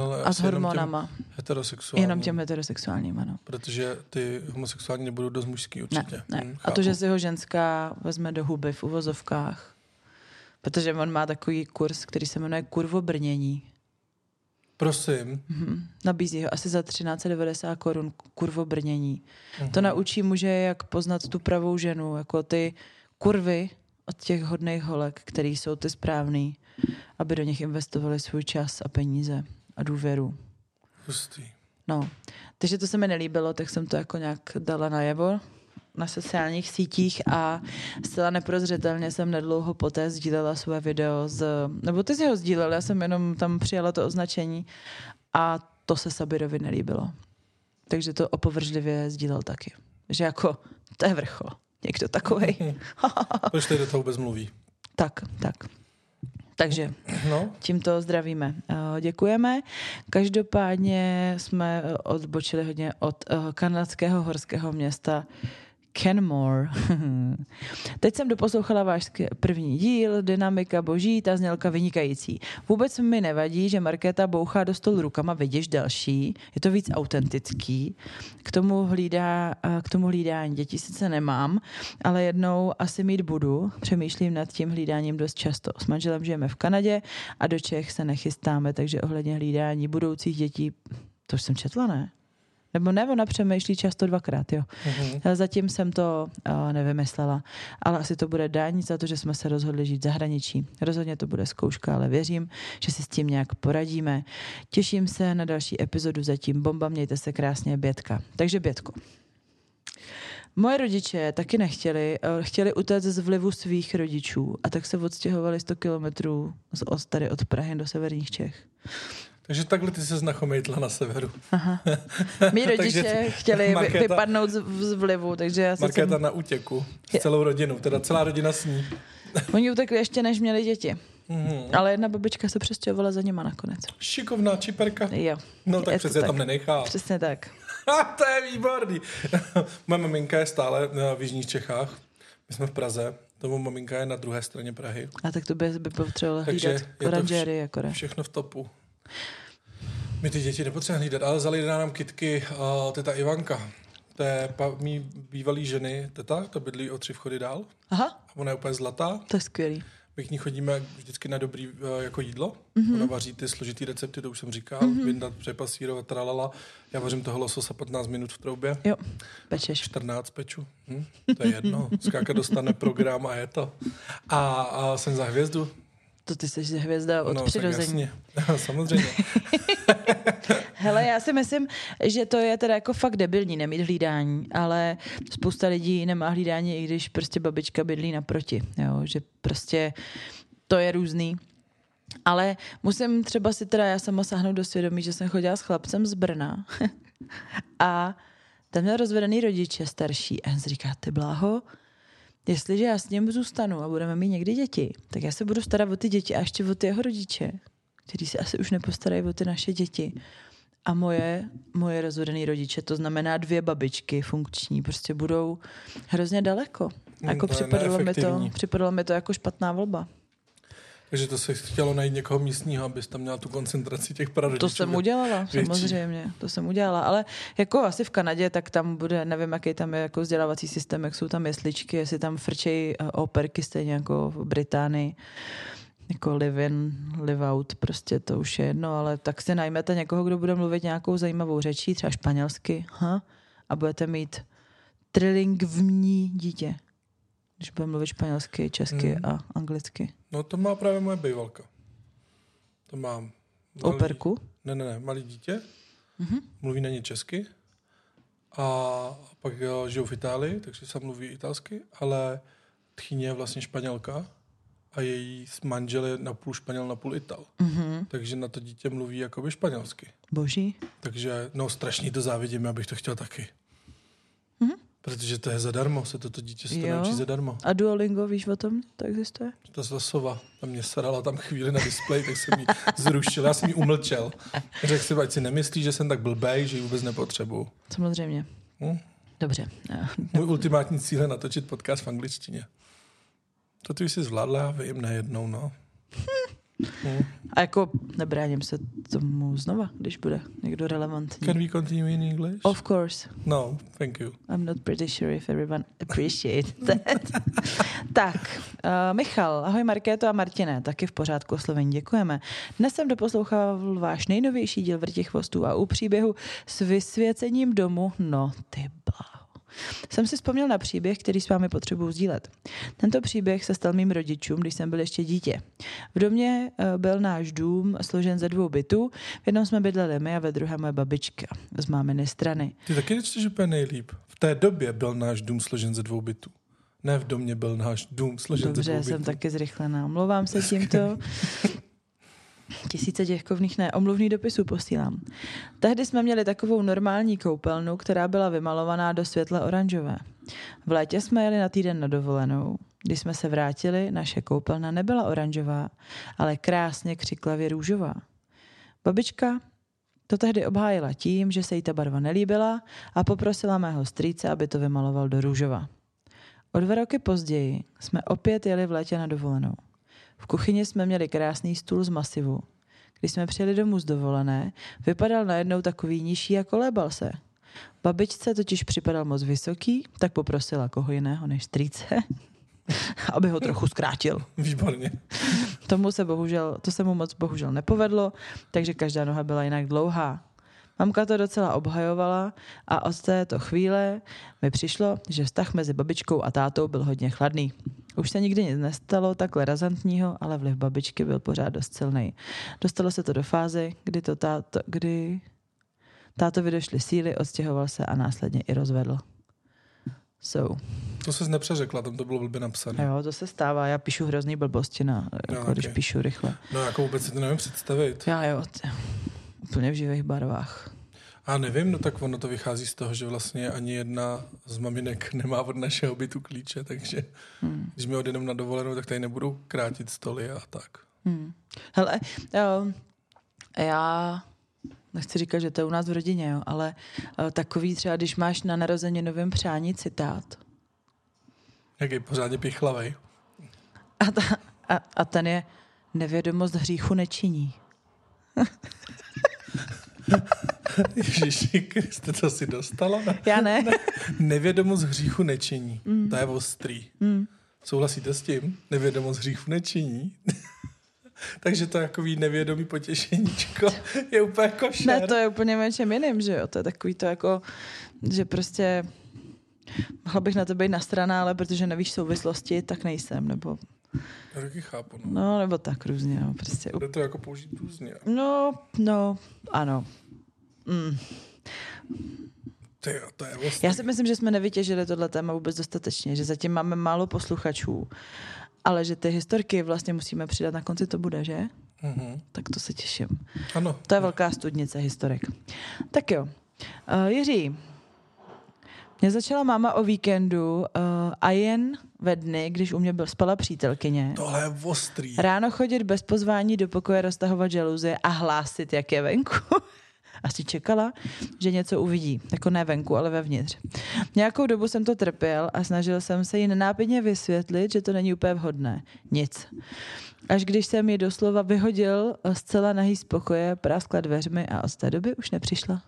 ale A s hormonama. Těm heterosexuálním. Jenom těm heterosexuálním, ano. Protože ty homosexuální nebudou dost mužský určitě. Ne, ne. Hm, A to, že si ho ženská vezme do huby v uvozovkách. Protože on má takový kurz, který se jmenuje kurvobrnění. Prosím. Mhm. Nabízí ho asi za 1390 korun kurvobrnění. Mhm. To naučí muže, jak poznat tu pravou ženu, jako ty kurvy od těch hodných holek, který jsou ty správný, aby do nich investovali svůj čas a peníze a důvěru. Hustý. No, takže to se mi nelíbilo, tak jsem to jako nějak dala najevo na sociálních sítích a zcela neprozřetelně jsem nedlouho poté sdílela své video z, nebo ty jsi ho sdílel, já jsem jenom tam přijala to označení a to se Sabirovi nelíbilo. Takže to opovržlivě sdílel taky. Že jako, to je vrchol. Někdo takovej. Proč tady do toho vůbec mluví? tak, tak. Takže No, Tímto zdravíme. Eh, Děkujeme. Každopádně jsme odbočili hodně od eh, kanadského horského města Kenmore. Teď jsem doposlouchala váš první díl, dynamika boží, ta znělka vynikající. Vůbec mi nevadí, že Markéta bouchá do stolu rukama, vidíš další, je to víc autentický. K tomu, hlídá, k tomu hlídání děti sice nemám, ale jednou asi mít budu. Přemýšlím nad tím hlídáním dost často. S manželem žijeme v Kanadě a do Čech se nechystáme, takže ohledně hlídání budoucích dětí, to už jsem četla, ne? Nebo ne, ona přemýšlí často dvakrát, jo. mhm. Ale Zatím jsem to uh, nevymyslela, ale asi to bude daň za to, že jsme se rozhodli žít v zahraničí. Rozhodně to bude zkouška, ale věřím, že si s tím nějak poradíme. Těším se na další epizodu zatím. Bomba, mějte se krásně, Bětka. Takže Bětko. Moje rodiče taky nechtěli, eh, chtěli utéct z vlivu svých rodičů a tak se odstěhovali 100 kilometrů tady od Prahy do severních Čech. Takže takhle ty se znachomejtla na severu. Mí Takže rodiče chtěli vy, Markéta- vypadnout z, vlivu, takže já jsem... Markéta na útěku s celou rodinou, teda celá rodina s ní. Oni utekli ještě, než měli děti. Mhm. Ale jedna babička se přestěhovala za nima nakonec. Šikovná čiperka. Jo. No tak Je přece tak. tam nenechá. Přesně tak. To je výborný. Moje maminka je stále eh, v Jižních Čechách. My jsme v Praze. Tomu maminka je na druhé straně Prahy. A tak to by, by potřeboval Takže hlídat to oranžéry akorát. Všechno v topu. My ty děti nepotřebujeme hlídat, ale vzali nám kitky uh, teta Ivanka. To je pa, mý bývalý ženy teta, to bydlí o tři vchody dál. Aha, A ona je úplně zlatá. to je skvělý. My k ní chodíme vždycky na dobrý uh, jako jídlo. Mhm. Mm-hmm. Ona vaří ty složitý recepty, to už jsem říkal. Mm-hmm. Vyndat, přepasírovat, tralala. Já vařím toho lososa 15 minut v troubě. Jo, pečeš. 14 peču. Hm? To je jedno. Skáka dostane program a je to. A, a jsem za hvězdu. To ty jsi hvězda od no, tak přirození. jasně. Samozřejmě. Hele, já si myslím, že to je teda jako fakt debilní nemít hlídání, ale spousta lidí nemá hlídání, i když prostě babička bydlí naproti, jo, že prostě to je různý. Ale musím třeba si teda já sama sáhnout do svědomí, že jsem chodila s chlapcem z Brna a ten měl rozvedený rodiče starší a si říká, ty bláho, jestliže já s ním zůstanu a budeme mít někdy děti, tak já se budu starat o ty děti a ještě o ty jeho rodiče, kteří se asi už nepostarají o ty naše děti. A moje, moje rozvedený rodiče, to znamená dvě babičky funkční, prostě budou hrozně daleko. Hmm, Jako to připadalo mi to, připadalo mi to jako špatná volba. Takže to se chtělo najít někoho místního, abys tam měla tu koncentraci těch prarodičů. To jsem udělala, větší. samozřejmě, to jsem udělala, ale jako asi v Kanadě, tak tam bude, nevím, jaký tam je jako vzdělávací systém, jak jsou tam jesličky, jestli tam frčejí eh, operky stejně jako v Británii, jako live in, live out, prostě to už je jedno, ale tak si najmete někoho, kdo bude mluvit nějakou zajímavou řečí, třeba španělsky, ha? a budete mít trilingvní dítě, když bude mluvit španělsky, česky Hmm. a anglicky. No to má právě moje bejvalka. To mám. malý- Operku? Ne, ne, ne, malý dítě. Mhm. Mluví na ně česky. A pak jo, žijou v Itálii, takže se mluví italsky, ale tchýně je vlastně španělka a její manžel je napůl španěl, napůl ital. Mhm. Takže na to dítě mluví jakoby španělsky. Boží. Takže no strašně to závidím, abych to chtěl taky. Protože to je zadarmo, se toto dítě se to Jo. naučí zadarmo. A Duolingo, víš o tom? To existuje? Ta sova, ta mě sarala tam chvíli na displeji, tak jsem ji zrušil, já jsem ji umlčel. Řekl si, ať si nemyslí, že jsem tak blbej, že ji vůbec nepotřebuju. Samozřejmě. Hm? Dobře. Můj ultimátní cíl je natočit podcast v angličtině. To ty už jsi zvládla, já vím, nejednou, no. A jako nebráním se tomu znova, když bude někdo relevantní. Can we continue in English? Of course. No, thank you. I'm not pretty sure if everyone appreciates that. tak, uh, Michal, ahoj Markéto a Martine, taky v pořádku oslovení, děkujeme. Dnes jsem doposlouchal váš nejnovější díl Vrtích chvostů a u příběhu s vysvěcením domu, no ty bláho. Jsem si vzpomněl na příběh, který s vámi potřebuji sdílet. Tento příběh se stal mým rodičům, když jsem byl ještě dítě. V domě eh, byl náš dům složen ze dvou bytů. V jednom jsme bydleli my a ve druhé moje babička z máminy strany. Ty taky nečteš úplně nejlíp. V té době byl náš dům složen ze dvou bytů. Ne v domě byl náš dům složen ze Dobře, dvou jsem bytů. taky zrychlená. Omlouvám se tímto. Tisíce děkovných ne, omluvných dopisů posílám. Tehdy jsme měli takovou normální koupelnu, která byla vymalovaná do světle oranžové. V létě jsme jeli na týden na dovolenou. Když jsme se vrátili, naše koupelna nebyla oranžová, ale krásně křiklavě růžová. Babička to tehdy obhájila tím, že se jí ta barva nelíbila a poprosila mého strýce, aby to vymaloval do růžova. O dva roky později jsme opět jeli v létě na dovolenou. V kuchyni jsme měli krásný stůl z masivu. Když jsme přijeli domů z dovolené, vypadal najednou takový nižší a kolébal se. Babičce totiž připadal moc vysoký, tak poprosila koho jiného než strýce, aby ho trochu zkrátil. Výborně. Tomu se bohužel, to se mu moc bohužel nepovedlo, takže každá noha byla jinak dlouhá. Mamka to docela obhajovala a od této chvíle mi přišlo, že vztah mezi babičkou a tátou byl hodně chladný. Už se nikdy nic nestalo takhle razantního, ale vliv babičky byl pořád dost silný. Dostalo se to do fázy, kdy, to táto, kdy tátovi došly síly, odstěhoval se a následně i rozvedl. So, To se nepřeřekla, tam to bylo blbě napsané. jo, to se stává. Já píšu hrozný blbosti, na, jako No, když ok. píšu rychle. No jako vůbec si to nevím představit. Já jo. t- úplně v živých barvách. A nevím, no tak ono to vychází z toho, že vlastně ani jedna z maminek nemá od našeho bytu klíče, takže hmm. když mi odjedeme na dovolenou, tak tady nebudou krátit stoly a tak. Hmm. Hele, jo, já nechci říkat, že to je u nás v rodině, jo, ale uh, takový třeba, když máš na novém přání citát. Jaký pořádně pichlavej. A, ta, a, a ten je nevědomost hříchu nečiní. Ježíši Kriste, co jsi dostala? Ne? Já ne. ne. Nevědomost hříchu nečiní. Mm. To je ostrý. Mm. Souhlasíte s tím? Nevědomost hříchu nečiní. Takže to takový nevědomý potěšeníčko je úplně košer. Ne, to je úplně něčem jiným, že jo? To je takový to jako, že prostě mohla bych na to být na strana, ale protože nevíš souvislosti, tak nejsem, nebo... Já taky chápu, no. no. nebo tak různě, no, prostě. Jde to jako použít různě. No, no, ano. Mm. Ty, to je vlastně... Já si myslím, že jsme nevytěžili tohle téma vůbec dostatečně, že zatím máme málo posluchačů, ale že ty historky vlastně musíme přidat na konci, to bude, že? Mm-hmm. Tak to se těším. Ano. To je velká studnice historik. Tak jo. Uh, Jiří, mě začala máma o víkendu uh, a jen ve dny, když u mě byl, spala přítelkyně. Tohle je ostrý. Ráno chodit bez pozvání do pokoje, roztahovat žaluzie a hlásit, jak je venku. Asi čekala, že něco uvidí. Jako ne venku, ale vevnitř. Nějakou dobu jsem to trpěl a snažil jsem se jí nenápadně vysvětlit, že to není úplně vhodné. Nic. Až když jsem ji doslova vyhodil zcela nahý z pokoje, práskla dveřmi a od té doby už nepřišla.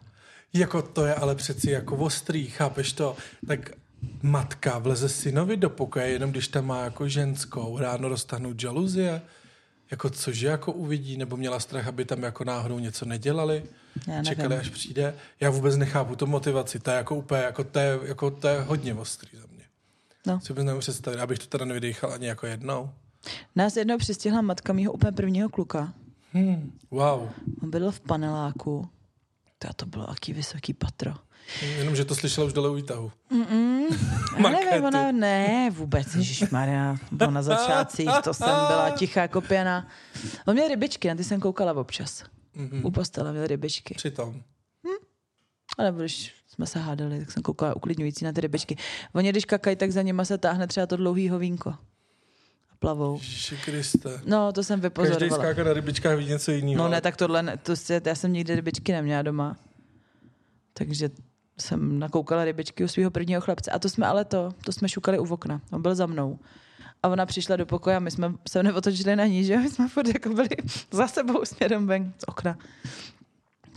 Jako to je ale přeci jako ostrý, chápeš to? Tak matka vleze synovi do pokoje, jenom když tam má jako ženskou, ráno roztahnout žaluzie, jako cože jako uvidí, nebo měla strach, aby tam jako náhodou něco nedělali, Já čekali, až přijde. Já vůbec nechápu tu motivaci, to je jako úplně, jako to je, jako to je hodně ostrý za mě. No. Si vůbec nemůžu představit, abych to teda nevydechal ani jako jednou. Nás jednou přistihla matka mýho úplně prvního kluka. Hmm, wow. On byl v paneláku to, to bylo aký vysoký patro. Jenom, že to slyšela už dole u výtahu. nevím, ona, ne, vůbec, Maria, bylo na začátcích, to jsem byla tichá jako pěna. On měl rybičky, na ty jsem koukala občas. Mm-hmm. U postele měl rybičky. Přitom. Hm? Ale když jsme se hádali, tak jsem koukala uklidňující na ty rybičky. Oni, když kakají, tak za nima se táhne třeba to dlouhýho vínko plavou. Ježiši Kriste. No, to jsem vypozorovala. Každý skáka na rybičkách ví něco jiného. No ne, tak tohle, ne, to, já jsem nikdy rybičky neměla doma. Takže jsem nakoukala rybičky u svého prvního chlapce. A to jsme ale to, to jsme šukali u okna. On byl za mnou. A ona přišla do pokoje a my jsme se neotočili na ní, že my jsme furt jako byli za sebou směrem ven z okna.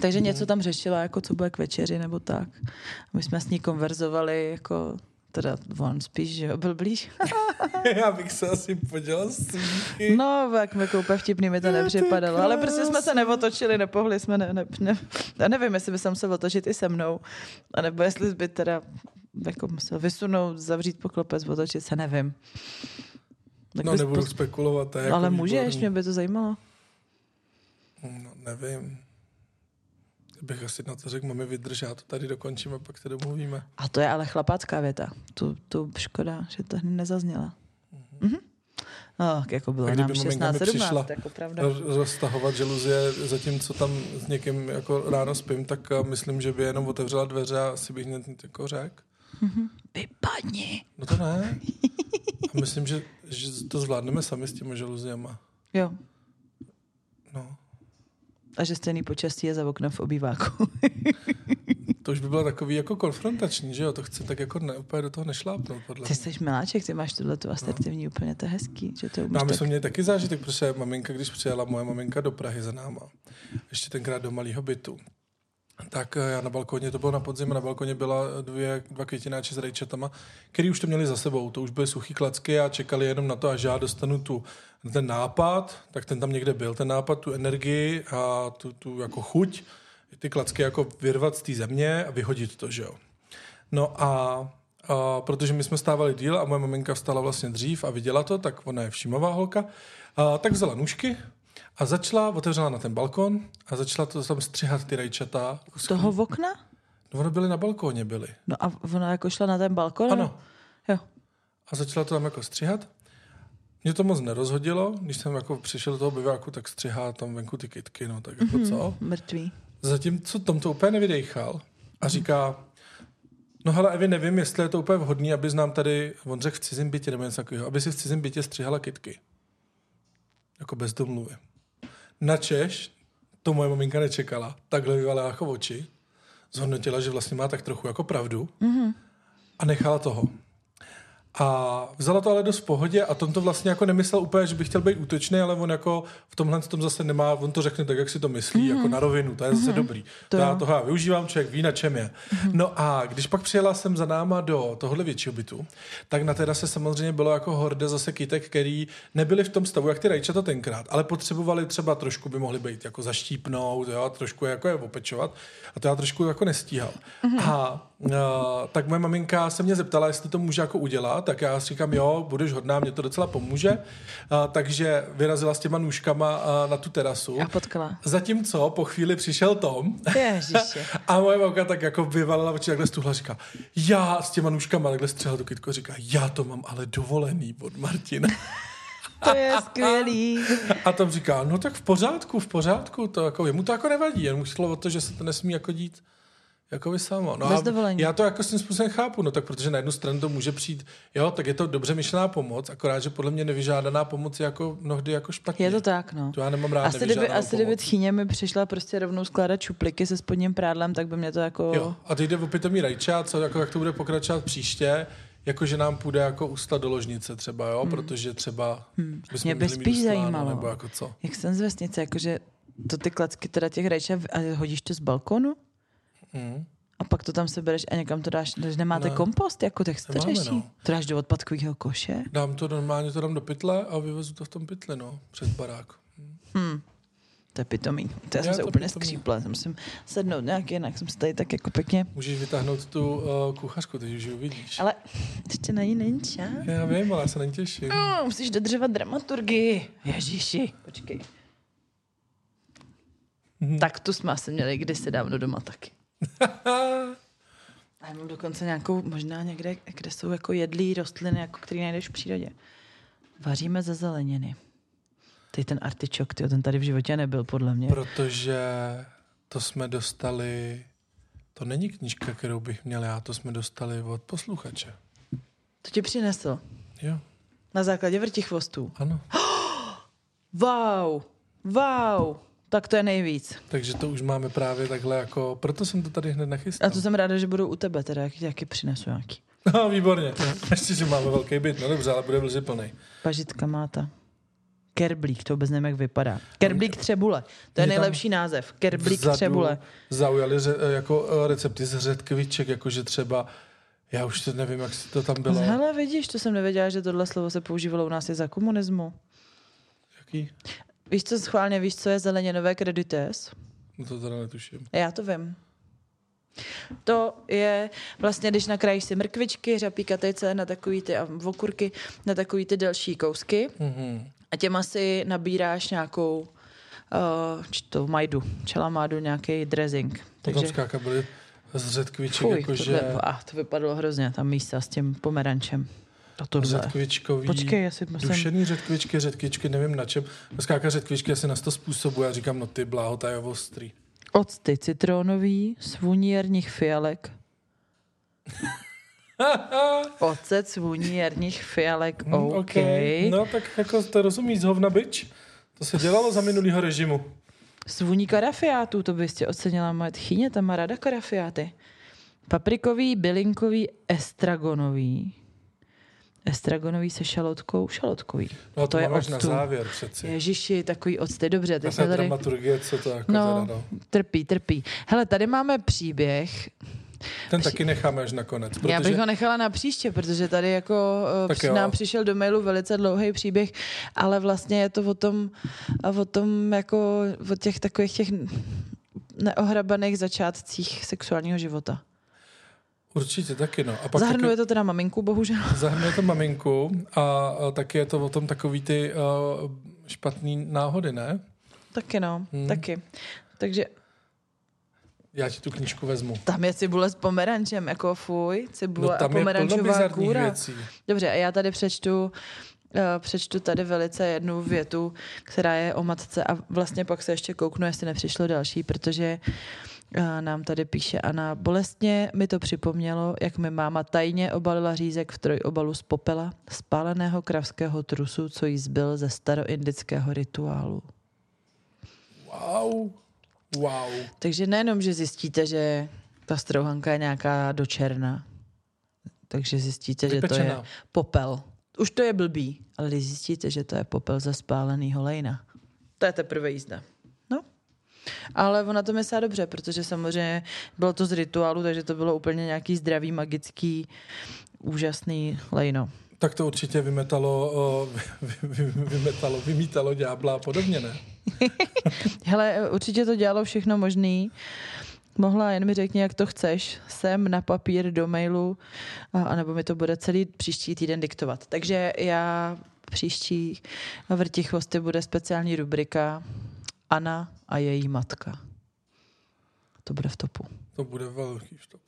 Takže něco tam řešila, jako co bude k večeři nebo tak. My jsme s ní konverzovali, jako Teda on spíš, že byl blíž. Já bych se asi podělal s No, jak mi koupe vtipný mi to nepřipadalo. Ale prostě jsme se neotočili, nepohli jsme, ne, ne, ne, já nevím, jestli by se otočit i se mnou, a nebo jestli by teda jako musel vysunout, zavřít poklopec, otočit se, nevím. Tak no, nebudu po... spekulovat. Jako ale můžeš, mě by to zajímalo. No, nevím bych asi na to řekl, máme vydržet, to tady dokončíme, pak se domluvíme. A to je ale chlapácká věta. Tu, tu škoda, že to nezazněla. Mm-hmm. Mm-hmm. No, jako bylo nám 16, 17, jako pravda. roztahovat žaluzie, zatímco tam s někým jako ráno spím, tak eh, myslím, že by jenom otevřela dveře a asi bych hned jako řekl. Mm-hmm. Vypadni. No to ne. A myslím, že, že to zvládneme sami s těma žaluziema. Jo. No. A že stejný počasí je za oknem v obýváku. to už by bylo takový jako konfrontační, že jo? To chci tak jako ne, úplně do toho nešlápnout, podle Ty jsi miláček, ty máš tuhle tu asertivní no. úplně, to je hezký. Že to no a my tak... jsme měli taky zážitek, protože maminka, když přijela moje maminka do Prahy za náma, ještě tenkrát do malého bytu, tak eh, já na balkoně, to bylo na podzim, na balkoně byla dvě, dva květináče s rajčatama, který už to měli za sebou, to už byly suchý klacky a čekali jenom na to, až já dostanu tu, ten nápad, tak ten tam někde byl, ten nápad, tu energii a tu, tu jako chuť, ty klacky jako vyrvat z té země a vyhodit to, že jo. No a, a protože my jsme stávali díl a moje maminka vstala vlastně dřív a viděla to, tak ona je všímavá holka, a, tak vzala nůžky, a začala, otevřela na ten balkon a začala to tam střihat ty rajčata. Z toho v okna? No, ono byly na balkóně, byly. No a ona jako šla na ten balkon? Ano. Jo. A začala to tam jako střihat. Mě to moc nerozhodilo, když jsem jako přišel do toho biváku, tak střihá tam venku ty kytky, no tak jako mm-hmm. co? Mrtvý. Zatímco Tom to úplně nevydejchal a říká, no hele, Evi, nevím, jestli je to úplně vhodný, aby nám tady, on řekl v cizím bytě nebo něco takového, aby si v cizím bytě stříhala kitky. Jako bez domluvy. Na Češ, to moje maminka nečekala, takhle vyvalila jako oči, zhodnotila, že vlastně má tak trochu jako pravdu mm-hmm. a nechala toho. A vzala to ale dost v pohodě a Tom to vlastně jako nemyslel úplně, že by chtěl být útočný, ale on jako v tomhle tom zase nemá, on to řekne tak, jak si to myslí, mm-hmm. jako na rovinu, to je zase mm-hmm. dobrý. To, to já toho já využívám, člověk ví, na čem je. Mm-hmm. No a když pak přijela jsem za náma do tohohle většího bytu, tak na terase samozřejmě bylo jako horde zase kytek, který nebyli v tom stavu, jak ty rajčata tenkrát, ale potřebovali třeba trošku by mohli být jako zaštípnout, jo, trošku jako je opečovat a to já trošku jako nestíhal. Mm-hmm. A Uh, tak moje maminka se mě zeptala, jestli to může jako udělat, tak já říkám, jo, budeš hodná, mě to docela pomůže. Uh, takže vyrazila s těma nůžkama uh, na tu terasu. A potkala. Zatímco po chvíli přišel Tom. Ježiště. a moje mamka tak jako vyvalila oči takhle stuhla, říká, já s těma nůžkama takhle střehla tu kytko, říká, já to mám ale dovolený od Martina. To je skvělý. A Tom říká, no tak v pořádku, v pořádku, to jako, jemu to jako nevadí, jen mu šlo o to, že se to nesmí jako dít jako vy samo. No Bez dovolení. Já to jako s tím způsobem chápu, no tak protože na jednu stranu to může přijít, jo, tak je to dobře myšlená pomoc, akorát, že podle mě nevyžádaná pomoc je jako mnohdy jako špatně. Je to tak, no. To já nemám rád Asi kdyby, asi kdyby tchýně mi přišla prostě rovnou skládat čupliky se spodním prádlem, tak by mě to jako... Jo, a teď jde o pitomí rajča, co, jako, jak to bude pokračovat příště, jako že nám půjde jako ústa do ložnice třeba, jo, hmm. protože třeba hmm. Mě by spíš zajímalo, nebo jako co. jak jsem z vesnice, jakože to ty klacky teda těch rajča a hodíš to z balkonu? Hmm. A pak to tam sebereš a někam to dáš, když nemáte ne. kompost, jako tak to řeší. No. To dáš do odpadkového koše? Dám to normálně, to dám do pytle a vyvezu to v tom pytli, no, před barák. Hmm. To je pitomý. To já, já jsem se úplně skřípla. Musím sednout nějak jinak. Jsem se tady tak jako pěkně... Můžeš vytáhnout tu uh, kuchařku, teď už ji uvidíš. Ale ještě na ní není čas. Já vím, ale já se na ní těším. No, musíš dodržovat dramaturgii. Ježíši, počkej. Mm-hmm. Tak tu jsme asi měli kdysi dávno doma taky. A já mám dokonce nějakou, možná někde, kde jsou jako jedlý rostliny, jako který najdeš v přírodě. Vaříme ze zeleniny. Teď ten artičok, tyjo, ten tady v životě nebyl, podle mě. Protože to jsme dostali, to není knížka, kterou bych měl já, to jsme dostali od posluchače. To ti přinesl? Jo. Na základě vrtichvostů? Ano. wow, wow. Tak to je nejvíc. Takže to už máme právě takhle jako, proto jsem to tady hned nachystal. A to jsem ráda, že budou u tebe teda, jak, jaký přinesu nějaký. No, výborně. Ještě, že máme velký byt, no dobře, ale bude vlži plný. Pažitka máta. Kerblík, to vůbec nevím, jak vypadá. Kerblík třebule, to je nejlepší název. Kerblík třebule. Zaujali ře, jako eh, recepty z řetkviček, jakože třeba já už to nevím, jak to tam bylo. Hele, vidíš, to jsem nevěděla, že tohle slovo se používalo u nás i za komunismu. Jaký? Víš, co schválně víš, co je zeleninové kredites? No to teda netuším. Já to vím. To je vlastně, když nakrájíš si mrkvičky, řapí katejce na takový ty a okurky na takový ty delší kousky mm-hmm. a těma si nabíráš nějakou uh, to majdu, čelamádu, nějaký dressing. Takže... skáka byly z řetkviček, jakože... To, a to vypadalo hrozně, tam místa s tím pomerančem. A tohle. Řetkvičkový, Počkej, jestli musím... dušený řetkvičky, řetkvičky, nevím na čem. Skáka řetkvičky asi na sto způsobů. Já říkám, no ty bláho, ta je ostrý. Octy citronový, svůní fialek. Ocet svůní jarních fialek, mm, OK. okay. No tak jako to rozumíš z hovna byč. To se dělalo za minulýho režimu. Svůní karafiátů, to byste ocenila moje tchyně, tam má rada karafiáty. Paprikový, bylinkový, estragonový. Estragonový se šalotkou, šalotkový. No to, to je máš na závěr přeci. Ježiši, takový octy, dobře. Teď tady... dramaturgie, co to jako no, teda, no. trpí, trpí. Hele, tady máme příběh, ten taky necháme až nakonec. Protože... Já bych ho nechala na příště, protože tady jako eh, tak jo. nám přišel do mailu velice dlouhý příběh, ale vlastně je to o tom, o tom jako o těch takových těch neohrabaných začátcích sexuálního života. Určitě taky, no. A pak zahrnuje taky, to teda maminku, bohužel. Zahrnuje to maminku a, a taky je to o tom takový ty uh, špatný náhody, ne? Taky no, hmm. taky. Takže já ti tu knížku vezmu. Tam je cibule s pomerančem, jako fuj, cibule no, tam a pomerančová kůra. Věcí. Dobře, a já tady přečtu eh, přečtu tady velice jednu větu, která je o matce a vlastně pak se ještě kouknu, jestli nepřišlo další, protože eh, nám tady píše Ana. Bolestně mi to připomnělo, jak mi máma tajně obalila řízek v trojobalu z popela, spáleného kravského trusu, co jí zbyl ze staroindického rituálu. Wow. Wow. Takže nejenom, že zjistíte, že ta strouhanka je nějaká do černa, takže zjistíte, že to je Vypečená. popel. Už to je blbý, ale když zjistíte, že to je popel ze spálenýho lejna, to je teprve jízda. Ale ona to myslá dobře, protože samozřejmě bylo to z rituálu, takže to bylo úplně nějaký zdravý, magický, úžasný lejno. Tak to určitě vymetalo, vy, vymetalo, vymítalo ďábla a podobně, ne? Hele, určitě to dělalo všechno možný. Mohla jen mi řekni, jak to chceš, sem na papír do mailu, a, anebo mi to bude celý příští týden diktovat. Takže já příští vrti chvosty bude speciální rubrika Ana a její matka. To bude v topu. To bude velký štop.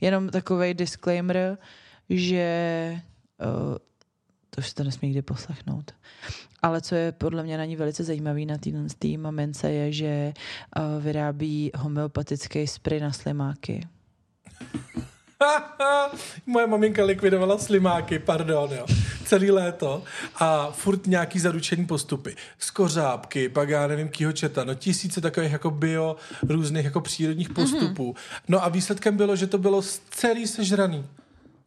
Jenom takový disclaimer, že uh, to už se to nesmí nikdy poslechnout. Ale co je podle mě na ní velice zajímavý na té mamince je, že uh, vyrábí homeopatický spray na slimáky. Moje maminka likvidovala slimáky, pardon, jo. Celý léto a furt nějaký zaručený postupy. Skořápky, pak já nevím, kýho četa, no tisíce takových jako bio, různých jako přírodních postupů. Mm-hmm. No a výsledkem bylo, že to bylo celý sežraný.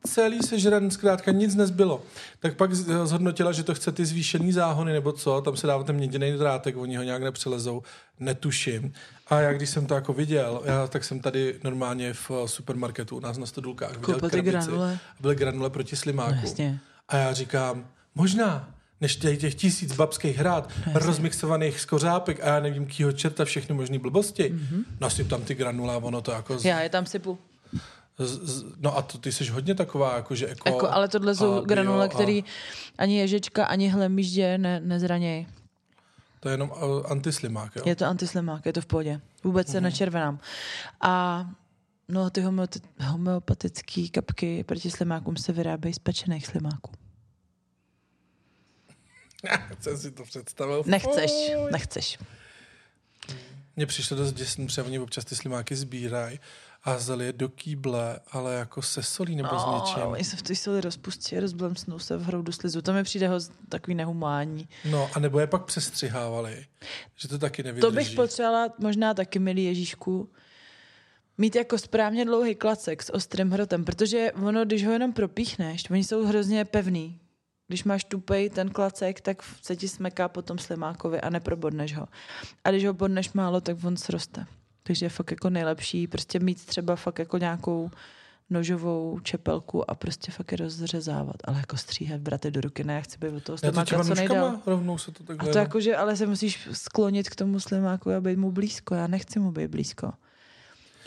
Celý sežraný, zkrátka nic nezbylo. Tak pak zhodnotila, že to chce ty zvýšený záhony nebo co, tam se dává ten měděný drátek, oni ho nějak nepřelezou, netuším. A já když jsem to jako viděl, já, tak jsem tady normálně v eh, supermarketu u nás na Stodulkách viděl krabici. granule? Byly granule proti slimáku. No, jasně. A já říkám, možná, než těch, těch tisíc babských hrát, rozmixovaných skořápek a já nevím, kýho čerta, všechny možný blbosti, mm-hmm. nasyp tam ty granule a ono to jako... Z, Já je tam sypu. z, z, no a to, ty jsi hodně taková, jako že jako... Jako, ale tohle jsou granule, a- který ani ježička, ani hlemíždě ne, nezranějí. To je jenom uh, antislimák, jo? Je to antislimák, je to v pohodě. Vůbec Mhm. se nečervenám. A no, ty homeopati- homeopatické kapky proti slimákům se vyrábějí z pečených slimáků. jsem si to představil. Nechceš, Fuj. nechceš. Mně přišlo dost děsný, protože oni občas ty slimáky sbírají a vzali je do kýble, ale jako se solí nebo s něčím. oni se v té soli rozpustí, rozblemsnou se v hroudu slizu. To mi přijde ho takový nehumání. No, a nebo je pak přestřihávali, že to taky nevydrží. To bych potřebovala možná taky, milý Ježíšku, mít jako správně dlouhý klacek s ostrým hrotem, protože ono, když ho jenom propíchneš, oni jsou hrozně pevný. Když máš tupej ten klacek, tak se ti smeká po tom slimákovi a neprobodneš ho. A když ho bodneš málo, tak on sroste. Takže je fakt jako nejlepší prostě mít třeba fakt jako nějakou nožovou čepelku a prostě fakt je rozřezávat. Ale jako stříhat braty do ruky, ne, já chci být od toho Já to slimáka třeba co nejdál. rovnou se to takhle... A to jako, že ale se musíš sklonit k tomu slimáku a být mu blízko. Já nechci mu být blízko.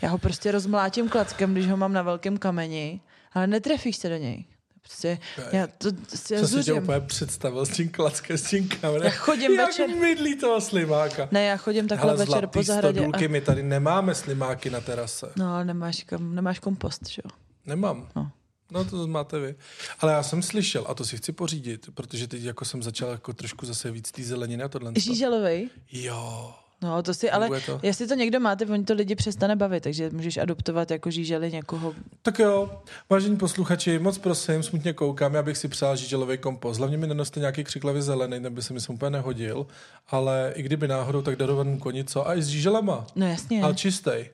Já ho prostě rozmlátím klackem, když ho mám na velkém kameni, ale netrefíš se do něj. Prostě já to já Co si tě úplně představil s tím klackem, s tím kamerem. Já chodím Jak večer- mydlí toho slimáka. Ne, já chodím takhle Ale večer po zahradě. stodůlky, A... my tady nemáme slimáky na terase. No, ale nemáš, kam, nemáš kompost, že jo? Nemám. No. No to máte vy. Ale já jsem slyšel, a to si chci pořídit, protože teď jako jsem začal jako trošku zase víc té zeleniny a tohle. Žíželovej? Jo. No, to si, ale to? jestli to někdo máte, oni to lidi přestane bavit, takže můžeš adoptovat jako žíželi někoho. Tak jo, vážení posluchači, moc prosím, smutně koukám, já bych si přál žíželový kompost. Hlavně mi nenoste nějaký křiklavě zelený, ten by se mi sem úplně nehodil, ale i kdyby náhodou, tak darovanou koni, co? A i s žíželama. No jasně, Ale čistej.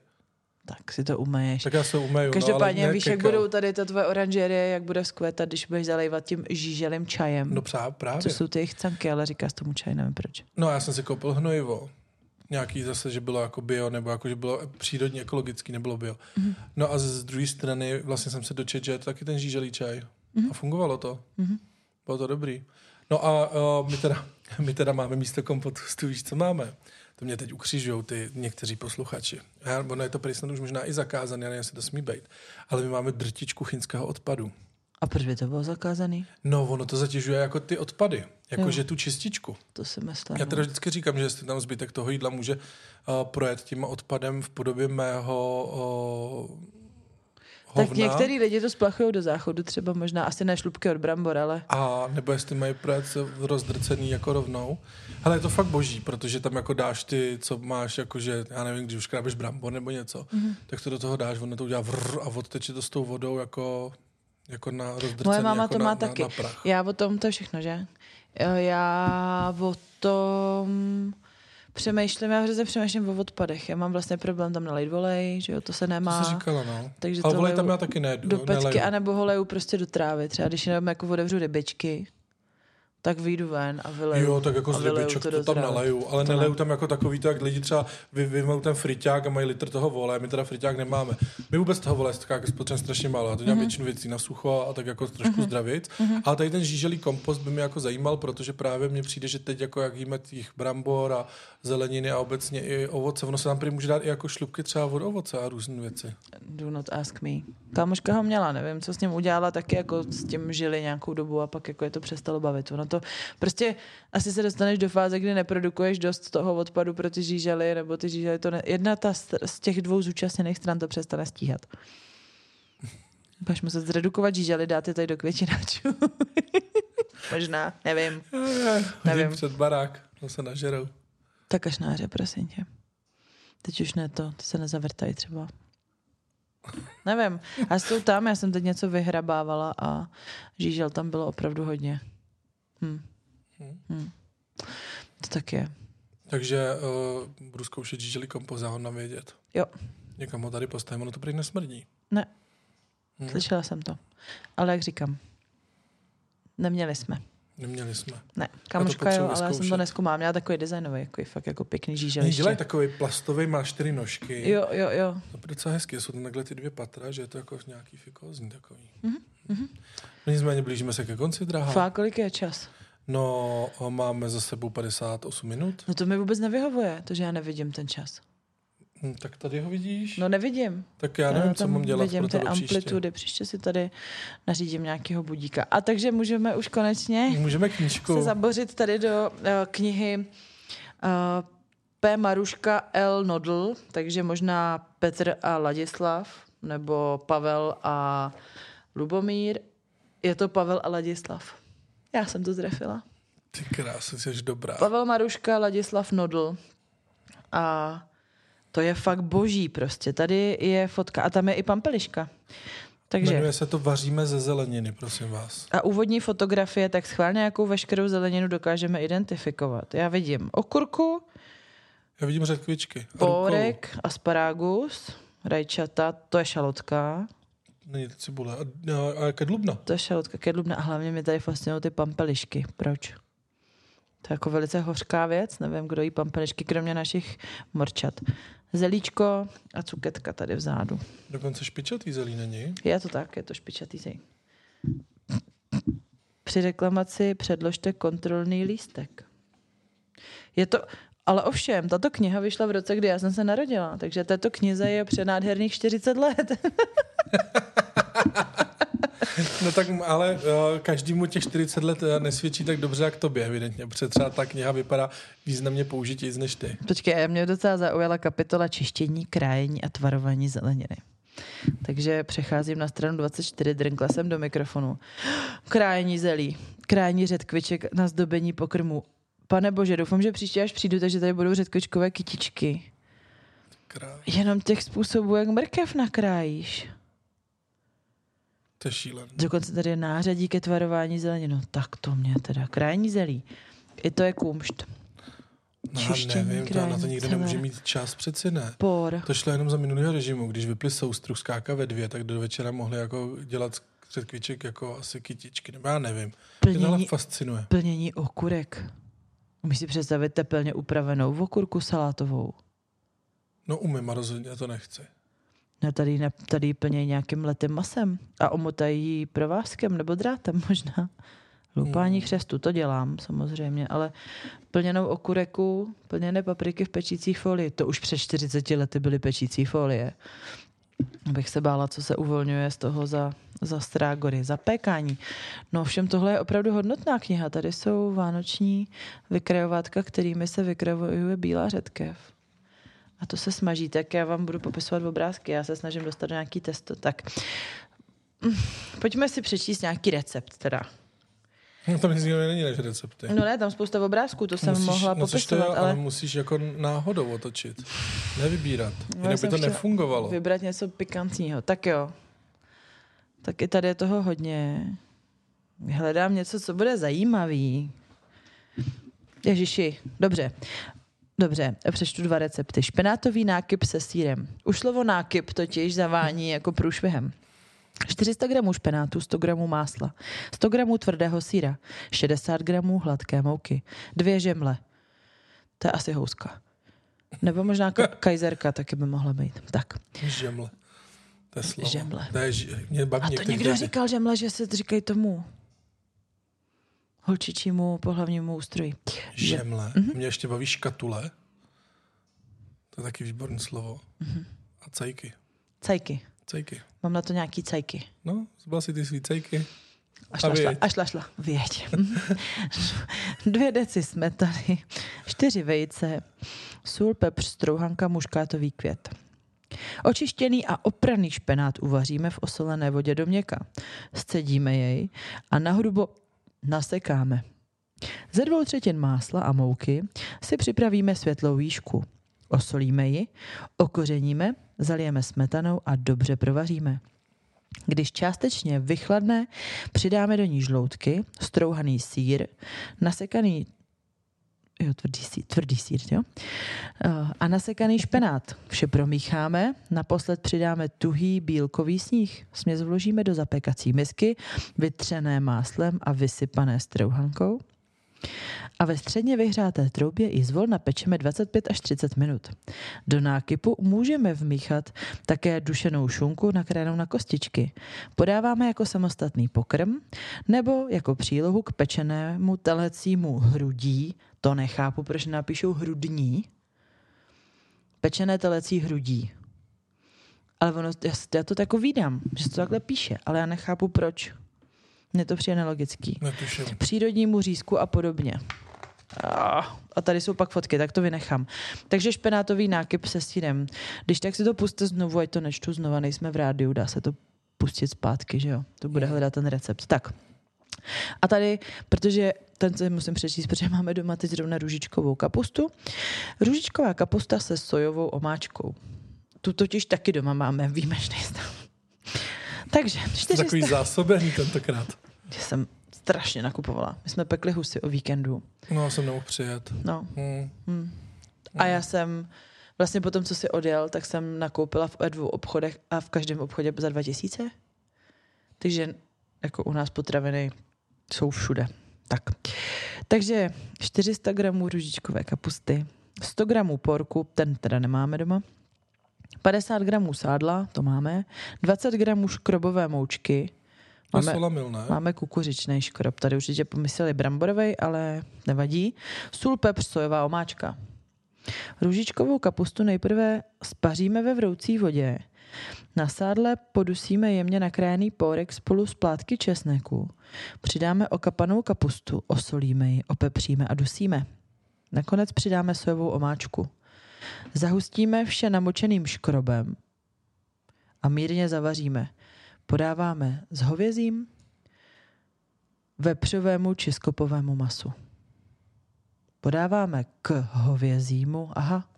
tak si to umeješ. Tak já se umeju. Každopádně no, víš, jak budou tady ta tvoje oranžerie, jak bude vzkvétat, když budeš zalejvat tím žíželým čajem. No právě. To jsou ty jejich canky, ale říkáš tomu čaj, nevím proč. No já jsem si koupil hnojivo. Nějaký zase, že bylo jako bio, nebo jako, že bylo přírodně ekologický, nebylo bio. Mhm. Mm-hmm. No a z druhé strany vlastně jsem se dočetl, že je to taky ten žíželý čaj. Mhm. Mm-hmm. A fungovalo to. Mm-hmm. Bylo to dobrý. No a uh, my, teda, my teda máme místo kompostu, víš, co máme? To mě teď ukřižují ty někteří posluchači. Já, ono je to prý snad už možná i zakázané, já nevím, jestli to smí být. Ale my máme drtičku chyňského odpadu. A proč by to bylo zakázaný? No, ono to zatěžuje jako ty odpady. Jakože tu čističku. To si myslím. Já teda vždycky říkám, že jestli tam zbytek toho jídla může uh, projet tím odpadem v podobě mého uh, hovna. Tak některý lidi to splachují do záchodu, třeba možná asi ne šlupky od brambor, ale A nebo jestli mají projet rozdrcený jako rovnou. Ale je to fakt boží, protože tam jako dáš ty, co máš, jakože, já nevím, když už krábeš brambor nebo něco, Mhm. mm-hmm. tak to do toho dáš, ono to udělá vrr a odteče to s tou vodou jako, jako na moje máma jako to na, má na, taky. Na prach. Já o tom, to je všechno, že? Já o tom přemýšlím, já hrozně přemýšlím o odpadech. Já mám vlastně problém tam nalejt volej, že jo, to se nemá. To říkala, no. Takže Ale to volej tam já taky ne, do pecky, neleju. anebo ho leju prostě do trávy. Třeba když jenom jako otevřu rybičky, tak vyjdu ven a vyleju. Jo, tak jako a z rybiček to, do tam naleju, ale To neleju ne. tam jako takový to, jak lidi třeba vy, vyjmou ten friťák a mají litr toho vole, my teda friťák nemáme. My vůbec toho vole tak spotřebujeme strašně málo, já to dělám většinu věcí na sucho a tak jako trošku zdravit. Ale tady ten žíželý kompost by mě jako zajímal, protože právě mně přijde, že teď jako jak jíme těch brambor a zeleniny a obecně i ovoce, ono se tam prý může dát i jako šlupky třeba od ovoce a různé věci. Do not ask me. Kámoška ho měla, nevím, co s ním udělala, taky jako s tím žili nějakou dobu a pak jako je to přestalo bavit. Ono to prostě asi se dostaneš do fáze, kdy neprodukuješ dost toho odpadu pro ty žížely, nebo ty žížely to ne... Jedna ta z, těch dvou zúčastněných stran to přestane stíhat. Budeš muset zredukovat žížely, dát je tady do květináčů. Možná, nevím. Nevím. Před barák, to se nažerou. Tak kašnáře, prosím tě. Teď už ne to, ty se nezavrtají třeba. Nevím. A jsou tam, já jsem teď něco vyhrabávala a žížel tam bylo opravdu hodně. Hm. Hm. To tak je. Takže uh, budu zkoušet žíželý kompost, já ho nám vědět. Jo, Někam ho tady postavím, ono to prý nesmrdí. ne, Hm. slyšela jsem to. Ale jak říkám, neměli jsme. Neměli jsme. Ne, kamoška jo, ale já jsem to neskumám. Měla takový designový, jako fakt jako pěkný žíželiště. dělají takový plastový, má čtyři nožky. Jo, jo, jo. To je docela hezky, jsou tam takhle ty dvě patra, že je to jako nějaký fikózní takový. Mhm, Mm-hmm. No nicméně blížíme se ke konci, drahá. Fakt, kolik je čas? No, máme za sebou 58 minut. No to mi vůbec nevyhovuje, to, že já nevidím ten čas. Hm, tak tady ho vidíš? No nevidím. tak já nevím, co tam mám dělat vidím pro ty do příště. amplitudy. Příště si tady nařídím nějakého budíka. A takže můžeme už konečně Můžeme knížku. se zabořit tady do uh, knihy uh, P. Maruška L. Nodl, takže možná Petr a Ladislav, nebo Pavel a Lubomír. Je to Pavel a Ladislav. Já jsem to zrefila. Ty krásy, jsi dobrá. Pavel Maruška, Ladislav Nodl. A to je fakt boží prostě. Tady je fotka a tam je i pampeliška. Takže Jmenuje se to Vaříme ze zeleniny, prosím vás. a úvodní fotografie, tak schválně jakou veškerou zeleninu dokážeme identifikovat. Já vidím okurku, Já vidím řetkvičky. a rukoulu. pórek, asparagus, rajčata, to je šalotka, Není to cibule. A, no, a kedlubna. to je šalotka kedlubna a hlavně mi tady fascinují ty pampelišky. Proč? To je jako velice hořká věc, nevím, kdo jí pampelišky, kromě našich morčat. Zelíčko a cuketka tady vzadu. Dokonce špičatý zelí není. Je to tak, je to špičatý zej. Při reklamaci předložte kontrolný lístek. Je to, ale ovšem, tato kniha vyšla v roce, kdy já jsem se narodila, takže této knize je přenádherných 40 let. No tak, ale uh, každému těch 40 let eh, nesvědčí tak dobře, jak tobě, evidentně. Protože třeba ta kniha vypadá významně použitěji než ty. Počkej, mě docela zaujala kapitola čištění, krájení a tvarování zeleniny. Takže přecházím na stranu 24, drnkla jsem do mikrofonu. Krájení zelí, krájení řetkviček na zdobení pokrmu. Pane bože, doufám, že příště až přijdu, takže tady budou řetkvičkové kytičky. Krá... Jenom těch způsobů, jak mrkev nakrájíš. To je šílený. Dokonce tady je nářadí ke tvarování zeleniny. No tak to mě teda. Krájení zelí. I to je kumšt. No, já nevím, to na to nikdo celé. nemůže mít čas, přeci ne. Por. To šlo jenom za minulého režimu. Když vypli soustruh skáka ve dvě, tak do večera mohli jako dělat z řetkviček jako asi kytičky. Nebo já nevím. Plnění, fascinuje. plnění okurek. Umíš si představit teplně upravenou okurku salátovou? No umím a rozhodně to nechci. Ne, tady, ne, tady ji plnějí nějakým letým masem a omotají provázkem nebo drátem možná. Loupání Hmm. chřestu, to dělám samozřejmě, ale plněnou okureku, plněné papriky v pečící folii, to už před 40 lety byly pečící folie. Abych se bála, co se uvolňuje z toho za, za strágory, za pékání. No všem tohle je opravdu hodnotná kniha. Tady jsou vánoční vykrajovátka, kterými se vykrajuje bílá řetkev. A to se smaží, tak já vám budu popisovat obrázky. Já se snažím dostat do nějaký testo. Tak Mm, pojďme si přečíst nějaký recept teda. No tam nic jiného není než recepty. No ne, tam spousta obrázků, to jsem mohla no, což to popisovat, jo, ale... ale musíš jako náhodou otočit. Nevybírat. No, Jinak by to nefungovalo. vybrat něco pikantního. Tak jo. Tak i tady je toho hodně. Hledám něco, co bude zajímavý. Ježiši, dobře. Dobře, přečtu dva recepty. Špenátový nákyp se sírem. Už slovo nákyp totiž zavání jako průšvihem. 400 gramů špenátu, 100 gramů másla, 100 gramů tvrdého síra, 60 gramů hladké mouky, dvě žemle. To je asi houska. Nebo možná ka- kajzerka taky by mohla být. Tak. Žemle. To je slovo. Žemle. To je, mě baví A to někdo říkal žemle, že se říkají tomu holčičímu pohlavnímu ústroji. Žemle. Mhm. Mě ještě baví škatule. To je taky výborné slovo. Mhm. A cajky. Cajky. Cajky. Mám na to nějaký cajky. No, zbal si ty svý cajky. A A šla, šla, a šla, šla. Věď. Dvě deci smetany, čtyři vejce, sůl, pepř, strouhanka, muškátový květ. Očištěný a opraný špenát uvaříme v osolené vodě do měka. Scedíme jej a na hrubo nasekáme. Ze dvou třetin másla a mouky si připravíme světlou výšku. Osolíme ji, okořeníme, zalijeme smetanou a dobře provaříme. Když částečně vychladne, přidáme do ní žloutky, strouhaný sír, nasekaný jo, tvrdý sír, tvrdý sír jo? Eh, a nasekaný špenát. Vše promícháme, naposled přidáme tuhý bílkový sníh. Směs vložíme do zapékací misky, vytřené máslem a vysypané strouhankou. A ve středně vyhřáté troubě i zvol napečeme 25 až 30 minut. Do nákypu můžeme vmíchat také dušenou šunku nakrájenou na kostičky. Podáváme jako samostatný pokrm nebo jako přílohu k pečenému telecímu hrudí. To nechápu, proč napíšou hrudní. Pečené telecí hrudí. Ale ono, já, já to jako vídám, že se to takhle píše, ale já nechápu proč. Mně to přijde nelogický přírodnímu řízku a podobně. A tady jsou pak fotky, tak to vynechám. Takže špenátový nákyp se sírem. Když tak si to puste znovu, ať to nečtu znova, nejsme v rádiu, dá se to pustit zpátky, že jo? To bude hledat ten recept. Tak. A tady, protože ten si musím přečíst, protože máme doma teď zrovna růžičkovou kapustu. Růžičková kapusta se sojovou omáčkou. Tu totiž taky doma máme výjimečný stav. Takže 400... Takový zásobený tentokrát. Já jsem strašně nakupovala. My jsme pekli husy o víkendu. No, já jsem nemohl přijet. No. Hmm. A já jsem vlastně po tom, co si odjel, tak jsem nakoupila v dvou obchodech a v každém obchodě za 2000. Takže jako u nás potraviny jsou všude. Tak. Takže 400 gramů růžičkové kapusty, 100 gramů porku, ten teda nemáme doma, 50 gramů sádla, to máme, 20 gramů škrobové moučky, Máme, solamil, ne? Máme kukuřičný škrob. Tady určitě pomysleli bramborovej, ale nevadí. Sůl, pepř, sojová omáčka. Růžičkovou kapustu nejprve spaříme ve vroucí vodě. Na sádle podusíme jemně nakrájený pórek spolu s plátky česneku. Přidáme okapanou kapustu, osolíme ji, opepříme a dusíme. Nakonec přidáme sojovou omáčku. Zahustíme vše namočeným škrobem a mírně zavaříme. Podáváme s hovězím, vepřovému či skopovému masu. Podáváme k hovězímu, aha,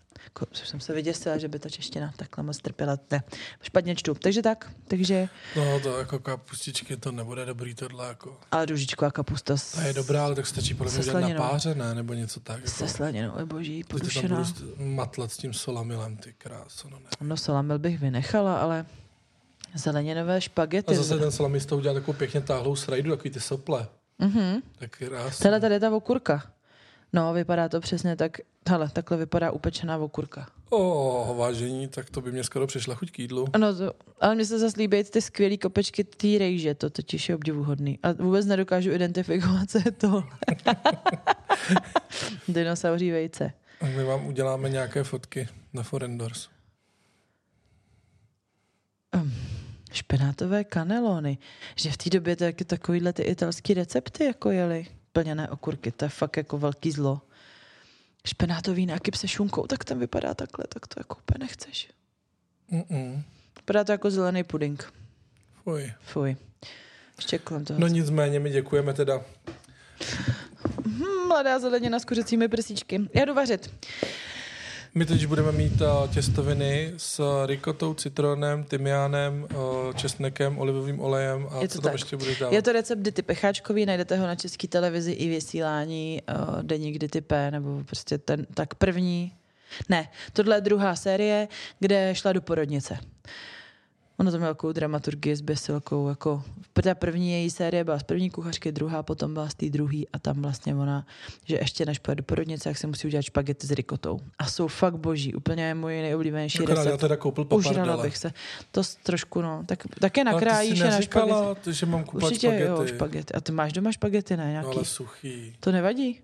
už jsem se vyděsila, že by ta čeština takhle moc trpěla. Ne, špatně čtu. Takže tak, takže, No, to jako kapustičky, to nebude dobrý tohle, jako. ale růžičková kapusta s, Ta je dobrá, ale tak stačí podle mě Se na páře, ne? Nebo něco tak. se Jako. slaninou, je boží, Ty to tam podušená. budu matlat s tím solamilem, ty kráso, no ne. No salamil bych vynechala, ale zeleninové špagety. A zase ten salamis to udělal takovou pěkně táhlou srajdu, takový ty sople. Mhm. Tak krásně. Tohle tady je ta okurka. No, vypadá to přesně tak, hele, takhle vypadá upečená okurka. O, vážení, tak to by mě skoro přišla chuť k jídlu. Ano, to, ale mně se zase líbí ty skvělý kopečky té rejže, to totiž je obdivuhodný. A vůbec nedokážu identifikovat, co je to. Dinosauří vejce. A my vám uděláme nějaké fotky na Forendors. Špenátové kanelony. Že v té době taky takovýhle ty italský recepty jako jeli. Plněné okurky, to je fakt jako velký zlo. špenátový nákyp se šunkou, tak ten vypadá takhle, tak to jako úplně nechceš. Mm-mm. Vypadá to jako zelený puding. Fuj. Fuj. Ještě kolem toho. No nicméně my děkujeme teda. Hmm, mladá zelenina s kuřecími prsíčky. Já jdu vařit. My teď budeme mít uh, těstoviny s rikotou, citronem, tymiánem, uh, česnekem, olivovým olejem a Je to co tam tak. ještě budeš dávat? Je to recept Dity Pecháčkový, najdete ho na české televizi i vysílání uh, Deník Dity P, nebo prostě ten tak první. Ne, tohle je druhá série, kde šla do porodnice. Ono to mělo takovou dramaturgii s besilkou, jako ta první její série byla z první kuchařky, druhá potom byla z té druhé a tam vlastně ona, že ještě než pojede do porodnice, jak se musí udělat špagety s rikotou. A jsou fakt boží, úplně je můj nejoblíbenější Akorát já recept. teda koupil papardele. bych se. To trošku, no. Tak, také nakrájíš na špagety. že mám kupovat Určitě špagety. jo, špagety. A ty máš doma špagety, ne? No, Nějaký? ale suchý. To nevadí?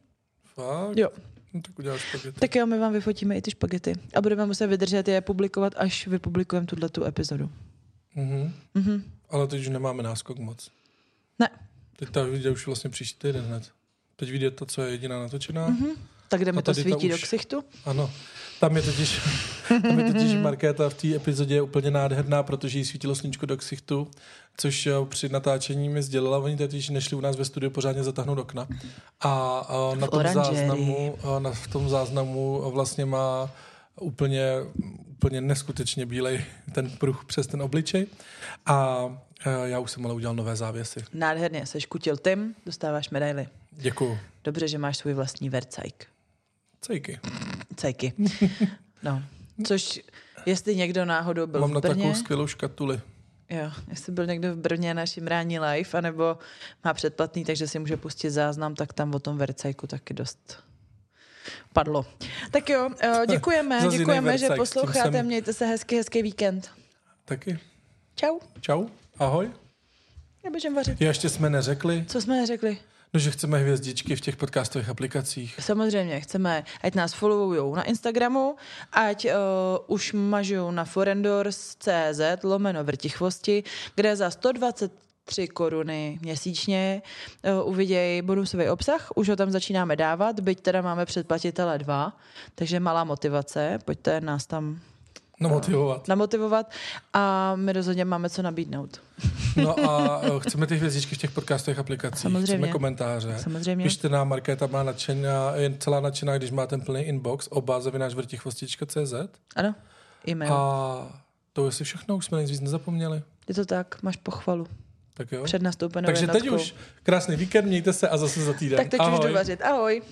Fakt? Jo. No, tak uděláš špagety. Tak jo, my vám vyfotíme i ty špagety. A budeme muset vydržet je publikovat, až vypublikujeme tuhle tu epizodu. Mhm. Mhm. Ale teď už nemáme náskok moc. Ne. Teď ta vyjde už vlastně příští týden hned. Teď vyjde to, co je jediná natočená. Mhm. Tak jdeme A to svítí do ksichtu? Ano. Tam je totiž, tam je totiž Markéta v té epizodě je úplně nádherná, protože jí svítilo sluníčko do ksichtu, což eh, při natáčení mi sdělila, oni totiž nešli u nás ve studiu pořádně zatáhnout okna. A, a na V tom oranžérii. záznamu, a na, v tom záznamu vlastně má úplně, úplně neskutečně bílej ten pruh přes ten obličej. A eh, já už jsem ale udělal nové závěsy. Nádherně, seš kutil Tim, dostáváš medaily. Děkuju. Dobře, že máš svůj vlastní vercajk. Cejky. Cajky. No. Což, jestli někdo náhodou byl Mám v na Brně, takovou skvělou škatuli. jo, jestli byl někdo v Brně naším rání live, anebo má předplatný, takže si může pustit záznam, tak tam o tom vercajku taky dost padlo. Tak jo, eh, děkujeme, Zas děkujeme, že posloucháte, jsem- mějte se hezký, hezký víkend. Taky. Čau, Čau. Ahoj. já běžím vařit. Já ještě jsme neřekli, Co jsme neřekli? no, že chceme hvězdičky v těch podcastových aplikacích. Samozřejmě chceme, ať nás followujou na Instagramu, ať uh, už mažou na forendors.cz lomeno vrtichvosti, kde za 123 koruny měsíčně uh, uvidějí bonusový obsah. Už ho tam začínáme dávat, byť teda máme předplatitele dva, takže malá motivace. Pojďte nás tam No motivovat. namotivovat a my rozhodně máme co nabídnout. No a eh, chceme ty hvězdičky v těch podcastových aplikacích. Samozřejmě. Chceme komentáře. Samozřejmě. Pište nám, Markéta má nadšená, je celá nadšená, když má ten plný inbox, oba zavináč vrtichvostička.cz Ano, e-mail. a to je asi všechno, už jsme nic víc nezapomněli. Je to tak, máš pochvalu. Tak jo. Před nastoupenou Takže jednotkou. teď už krásný víkend, mějte se a zase za týden. Tak teď Ahoj. už jdu vařit. Ahoj.